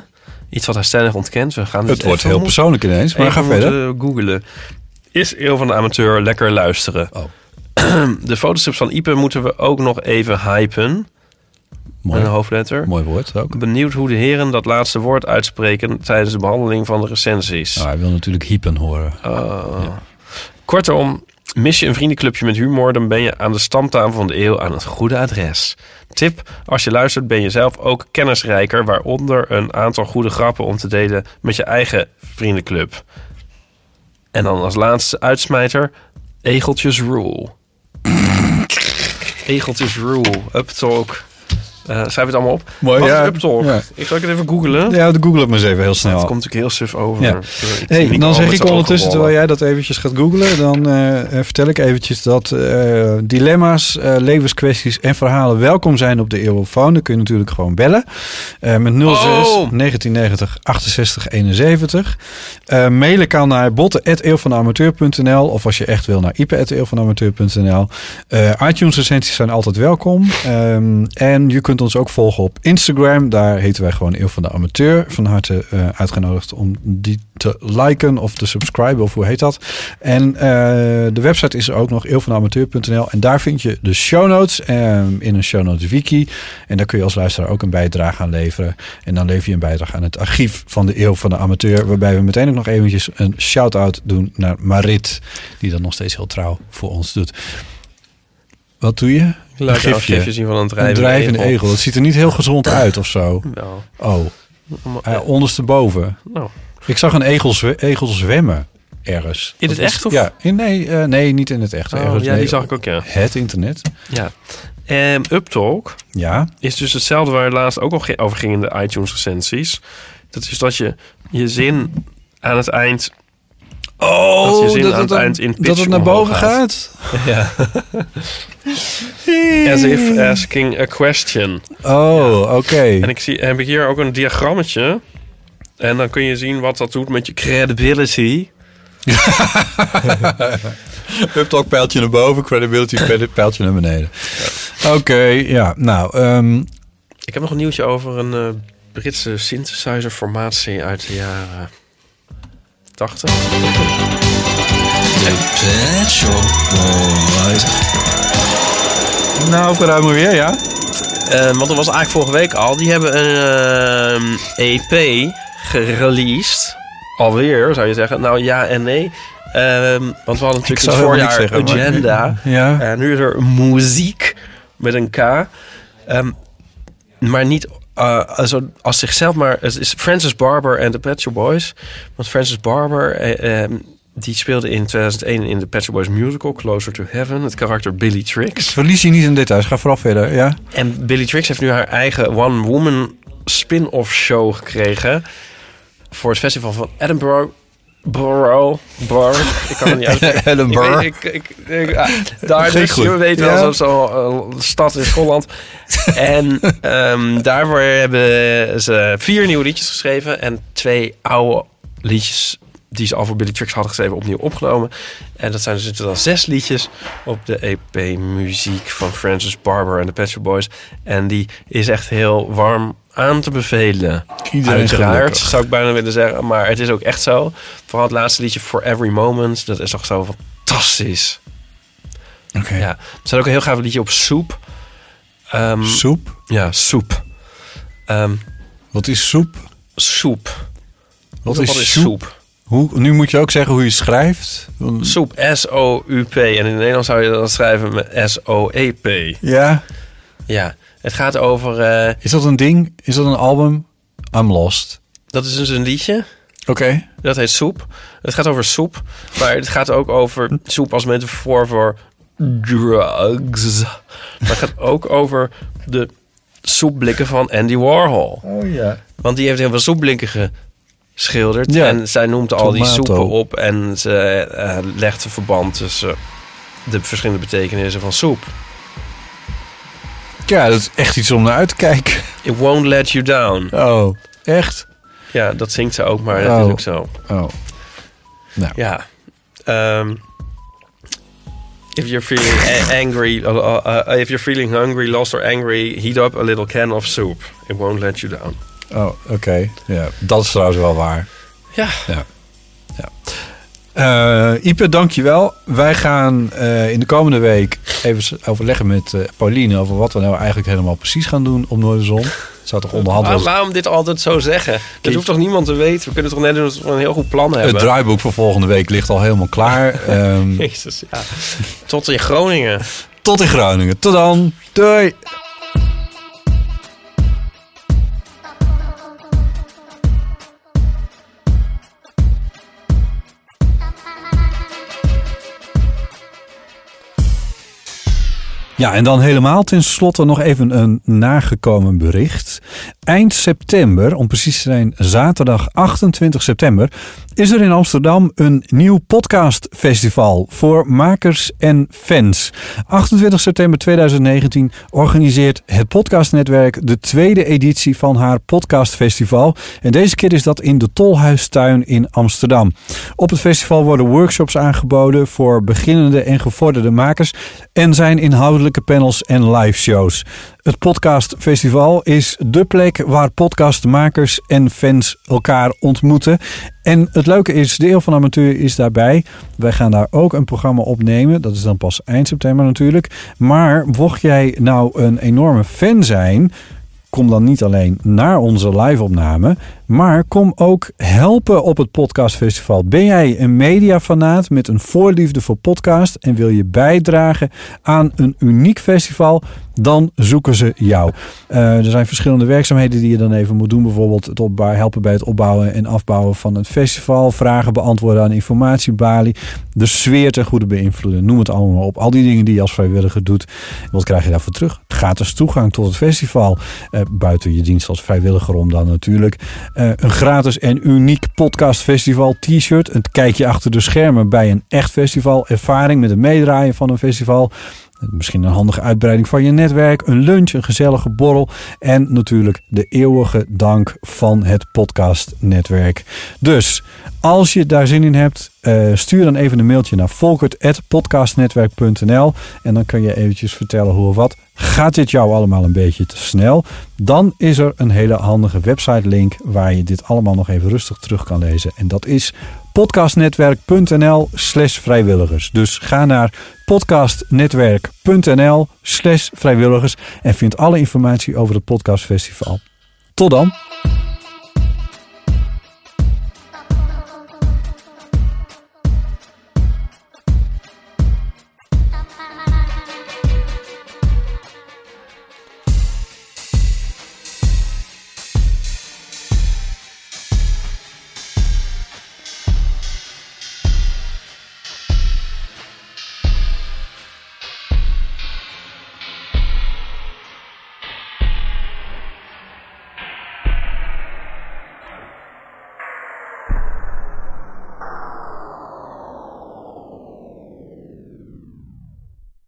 Speaker 2: Iets wat hij stellig ontkent. We gaan dit
Speaker 3: Het wordt heel persoonlijk ineens, maar ga verder.
Speaker 2: googelen. Is Eeuw van de Amateur lekker luisteren?
Speaker 3: Oh.
Speaker 2: De fotostrips van Ipe moeten we ook nog even hypen.
Speaker 3: Mooi.
Speaker 2: Een hoofdletter.
Speaker 3: Mooi woord ook.
Speaker 2: Benieuwd hoe de heren dat laatste woord uitspreken tijdens de behandeling van de recensies.
Speaker 3: Nou, hij wil natuurlijk hypen horen.
Speaker 2: Oh. Kortom, mis je een vriendenclubje met humor, dan ben je aan de stamtafel van de eeuw aan het goede adres. Tip, als je luistert ben je zelf ook kennisrijker, waaronder een aantal goede grappen om te delen met je eigen vriendenclub. En dan als laatste uitsmijter, Egeltjes Rule. Egeltjes Rule, Uptalk. Eh schrijf het allemaal op.
Speaker 3: Mooi,
Speaker 2: Wat
Speaker 3: ja.
Speaker 2: is Uptalk?
Speaker 3: Ja.
Speaker 2: Ik zal het even googelen.
Speaker 3: Ja, de Google het maar eens even heel snel.
Speaker 2: Het komt natuurlijk heel suf over.
Speaker 3: Ja. Hey, dan zeg ik ondertussen, terwijl jij dat eventjes gaat googlen, dan eh, eh, vertel ik eventjes dat dilemma's, levenskwesties en verhalen welkom zijn op de Eeuwofoon. Dan kun je natuurlijk gewoon bellen met 06
Speaker 2: Oh!
Speaker 3: 1990 68 71. Eh, mailen kan naar botten.eeuwvanamateur.nl of als je echt wil naar ipe.eeuwvanamateur.nl. ITunes recensies zijn altijd welkom. Ehm, en je kunt ons ook volgen op Instagram. Daar heten wij gewoon Eeuw van de Amateur. Van harte eh, uitgenodigd om die te liken of te subscriben of hoe heet dat. En eh, de website is er ook nog eeuwvanamateur.nl en daar vind je de show notes ehm, in een show notes wiki. En daar kun je als luisteraar ook een bijdrage aan leveren. En dan lever je een bijdrage aan het archief van de Eeuw van de Amateur. Waarbij we meteen ook nog eventjes een shout-out doen naar Marit. Die dat nog steeds heel trouw voor ons doet. Wat doe je?
Speaker 2: Ik laat een gifje zien van een drijvende
Speaker 3: drijvende
Speaker 2: egel.
Speaker 3: egel. Het ziet er niet heel gezond uit of zo.
Speaker 2: Wel.
Speaker 3: Oh, uh, ondersteboven.
Speaker 2: Nou.
Speaker 3: Ik zag een egel, zwe- egel zwemmen ergens.
Speaker 2: In
Speaker 3: Dat
Speaker 2: het
Speaker 3: was-
Speaker 2: echt, of?
Speaker 3: Ja, in, nee, eh, nee, niet in het echt.
Speaker 2: Oh,
Speaker 3: ergens,
Speaker 2: ja,
Speaker 3: nee,
Speaker 2: die zag ik ook, ja.
Speaker 3: Het internet.
Speaker 2: Ja. En Uptalk
Speaker 3: Ja.
Speaker 2: is dus hetzelfde waar het laatst ook al over ging in de iTunes recensies. Dat is dat je je zin aan het eind...
Speaker 3: Oh,
Speaker 2: dat je zin
Speaker 3: dat
Speaker 2: aan
Speaker 3: het
Speaker 2: eind in pitch
Speaker 3: dat het naar boven gaat?
Speaker 2: Ja. As if asking a question.
Speaker 3: Oh, oké.
Speaker 2: En ik zie, heb ik hier ook een diagrammetje. En dan kun je zien wat dat doet met je credibility.
Speaker 3: Uptalk pijltje naar boven, credibility pijltje naar beneden. Oké, ja. Nou, ehm,
Speaker 2: Ik heb nog een nieuwtje over een eh, Britse synthesizer formatie uit de jaren 80.
Speaker 11: Pet Shop Boys.
Speaker 3: Nou, vooruit maar weer, ja.
Speaker 2: Eh, want dat was eigenlijk vorige week al. Die hebben een eh, EP gereleased. Alweer, zou je zeggen. Nou ja en nee. Ehm, want we hadden natuurlijk het voorjaar
Speaker 3: maar-
Speaker 2: agenda.
Speaker 3: Ja.
Speaker 2: En nu is er muziek met een K. Ehm, maar niet eh, als, als zichzelf, maar het is Francis Barber en de Pet Shop Boys. Want Francis Barber, eh, ehm, die speelde in 2001 in de Pet Shop Boys musical Closer to Heaven. Het karakter Billy Trix.
Speaker 3: Verlies je niet in details. Ga vooral verder, ja.
Speaker 2: En Billy Trix heeft nu haar eigen one-woman spin-off show gekregen. Voor het festival van Edinburgh. Borough, Bar. Ik kan het niet uitspreken.
Speaker 3: Edinburgh.
Speaker 2: Ik, weet- ik, ik, ik- ah, daar dus,
Speaker 3: goed.
Speaker 2: je weet
Speaker 3: Ja.
Speaker 2: wel, zo'n zo, eh, stad in Schotland. en ehm, daarvoor hebben ze vier nieuwe liedjes geschreven. En twee oude liedjes die ze al voor Billy Trix hadden geschreven, opnieuw opgenomen. En dat zijn dus dan zes liedjes op de EP Muziek van Francis Barber en de Pet Shop Boys. En die is echt heel warm aan te bevelen.
Speaker 3: Iedereen
Speaker 2: Uiteraard,
Speaker 3: gelukkig.
Speaker 2: zou ik bijna willen zeggen. Maar het is ook echt zo. Vooral het laatste liedje, For Every Moment. Dat is toch zo fantastisch.
Speaker 3: Oké.
Speaker 2: Ja. Er staat ook een heel gaaf liedje op Soep. Ehm,
Speaker 3: Soep?
Speaker 2: Ja, Soep. Ehm,
Speaker 3: Wat is soep?
Speaker 2: soep.
Speaker 3: Wat is soep?
Speaker 2: soep?
Speaker 3: Hoe, nu moet je ook zeggen hoe je schrijft.
Speaker 2: Soep, S-O-U-P. En in het Nederlands zou je dat schrijven met S-O-E-P.
Speaker 3: Ja.
Speaker 2: Ja, het gaat over... eh,
Speaker 3: Is dat een ding? Is dat een album? I'm lost.
Speaker 2: dat is dus een liedje.
Speaker 3: Oké.
Speaker 2: Dat heet soep. Het gaat over soep. Maar het gaat ook over soep als metafoor voor drugs. Maar het gaat ook over de soepblikken van Andy Warhol.
Speaker 3: Oh ja.
Speaker 2: Want die heeft heel veel soepblikken geschilderd.
Speaker 3: Ja,
Speaker 2: En zij noemt al die soepen op. En ze eh, legt een verband tussen de verschillende betekenissen van soep.
Speaker 3: Ja, dat is echt iets om naar uit te kijken.
Speaker 2: It won't let you down.
Speaker 3: Oh, echt?
Speaker 2: Ja, dat zingt ze ook, maar dat
Speaker 3: Oh.
Speaker 2: is ook zo.
Speaker 3: Oh. Nou.
Speaker 2: Ja. Ehm, if you're feeling angry, uh, uh, uh, if you're feeling hungry, lost or angry, heat up a little can of soup. It won't let you down.
Speaker 3: Oh, oké. Ja, dat is trouwens wel waar.
Speaker 2: Ja.
Speaker 3: Ja. ja. Eh, Ipe, dankjewel. Wij gaan eh, in de komende week even overleggen met eh, Pauline... over wat we nou eigenlijk helemaal precies gaan doen op Noorderzon. Het zou toch onderhand
Speaker 2: Waarom,
Speaker 3: wel
Speaker 2: waarom dit altijd zo zeggen? Dat hoeft toch niemand te weten? We kunnen toch net doen we een heel goed plan hebben?
Speaker 3: Het draaiboek voor volgende week ligt al helemaal klaar. Ehm,
Speaker 2: Jezus, ja. Tot in Groningen.
Speaker 3: tot in Groningen. Tot dan. Doei. Ja, en dan helemaal tenslotte nog even een nagekomen bericht. Eind september, om precies te zijn zaterdag 28 september, is er in Amsterdam een nieuw podcastfestival voor makers en fans. 28 september 2019 organiseert het podcastnetwerk de tweede editie van haar podcastfestival. En deze keer is dat in de Tolhuistuin in Amsterdam. Op het festival worden workshops aangeboden voor beginnende en gevorderde makers en zijn panels en live shows. Het podcastfestival is de plek waar podcastmakers en fans elkaar ontmoeten. En het leuke is, de van Amateur is daarbij. Wij gaan daar ook een programma opnemen. Dat is dan pas eind september natuurlijk. Maar mocht jij nou een enorme fan zijn... Kom dan niet alleen naar onze live-opname, maar kom ook helpen op het podcastfestival. Ben jij een mediafanaat met een voorliefde voor podcast en wil je bijdragen aan een uniek festival? Dan zoeken ze jou. Eh, er zijn verschillende werkzaamheden die je dan even moet doen. Bijvoorbeeld het helpen bij het opbouwen en afbouwen van het festival. Vragen beantwoorden aan informatiebalie. De sfeer ten goede beïnvloeden. Noem het allemaal op. Al die dingen die je als vrijwilliger doet. Wat krijg je daarvoor terug? Gratis toegang tot het festival. Eh, buiten je dienst als vrijwilliger om dan natuurlijk. Eh, een gratis en uniek podcastfestival t-shirt. Een kijkje achter de schermen bij een echt festival. Ervaring met het meedraaien van een festival. Misschien een handige uitbreiding van je netwerk, een lunch, een gezellige borrel en natuurlijk de eeuwige dank van het podcastnetwerk. Dus als je daar zin in hebt, eh, stuur dan even een mailtje naar volkert.podcastnetwerk.nl en dan kun je eventjes vertellen hoe of wat. Gaat dit jou allemaal een beetje te snel? Dan is er een hele handige website link waar je dit allemaal nog even rustig terug kan lezen. En dat is podcastnetwerk.nl slash vrijwilligers. Dus ga naar podcastnetwerk.nl slash vrijwilligers en vind alle informatie over het podcastfestival. Tot dan!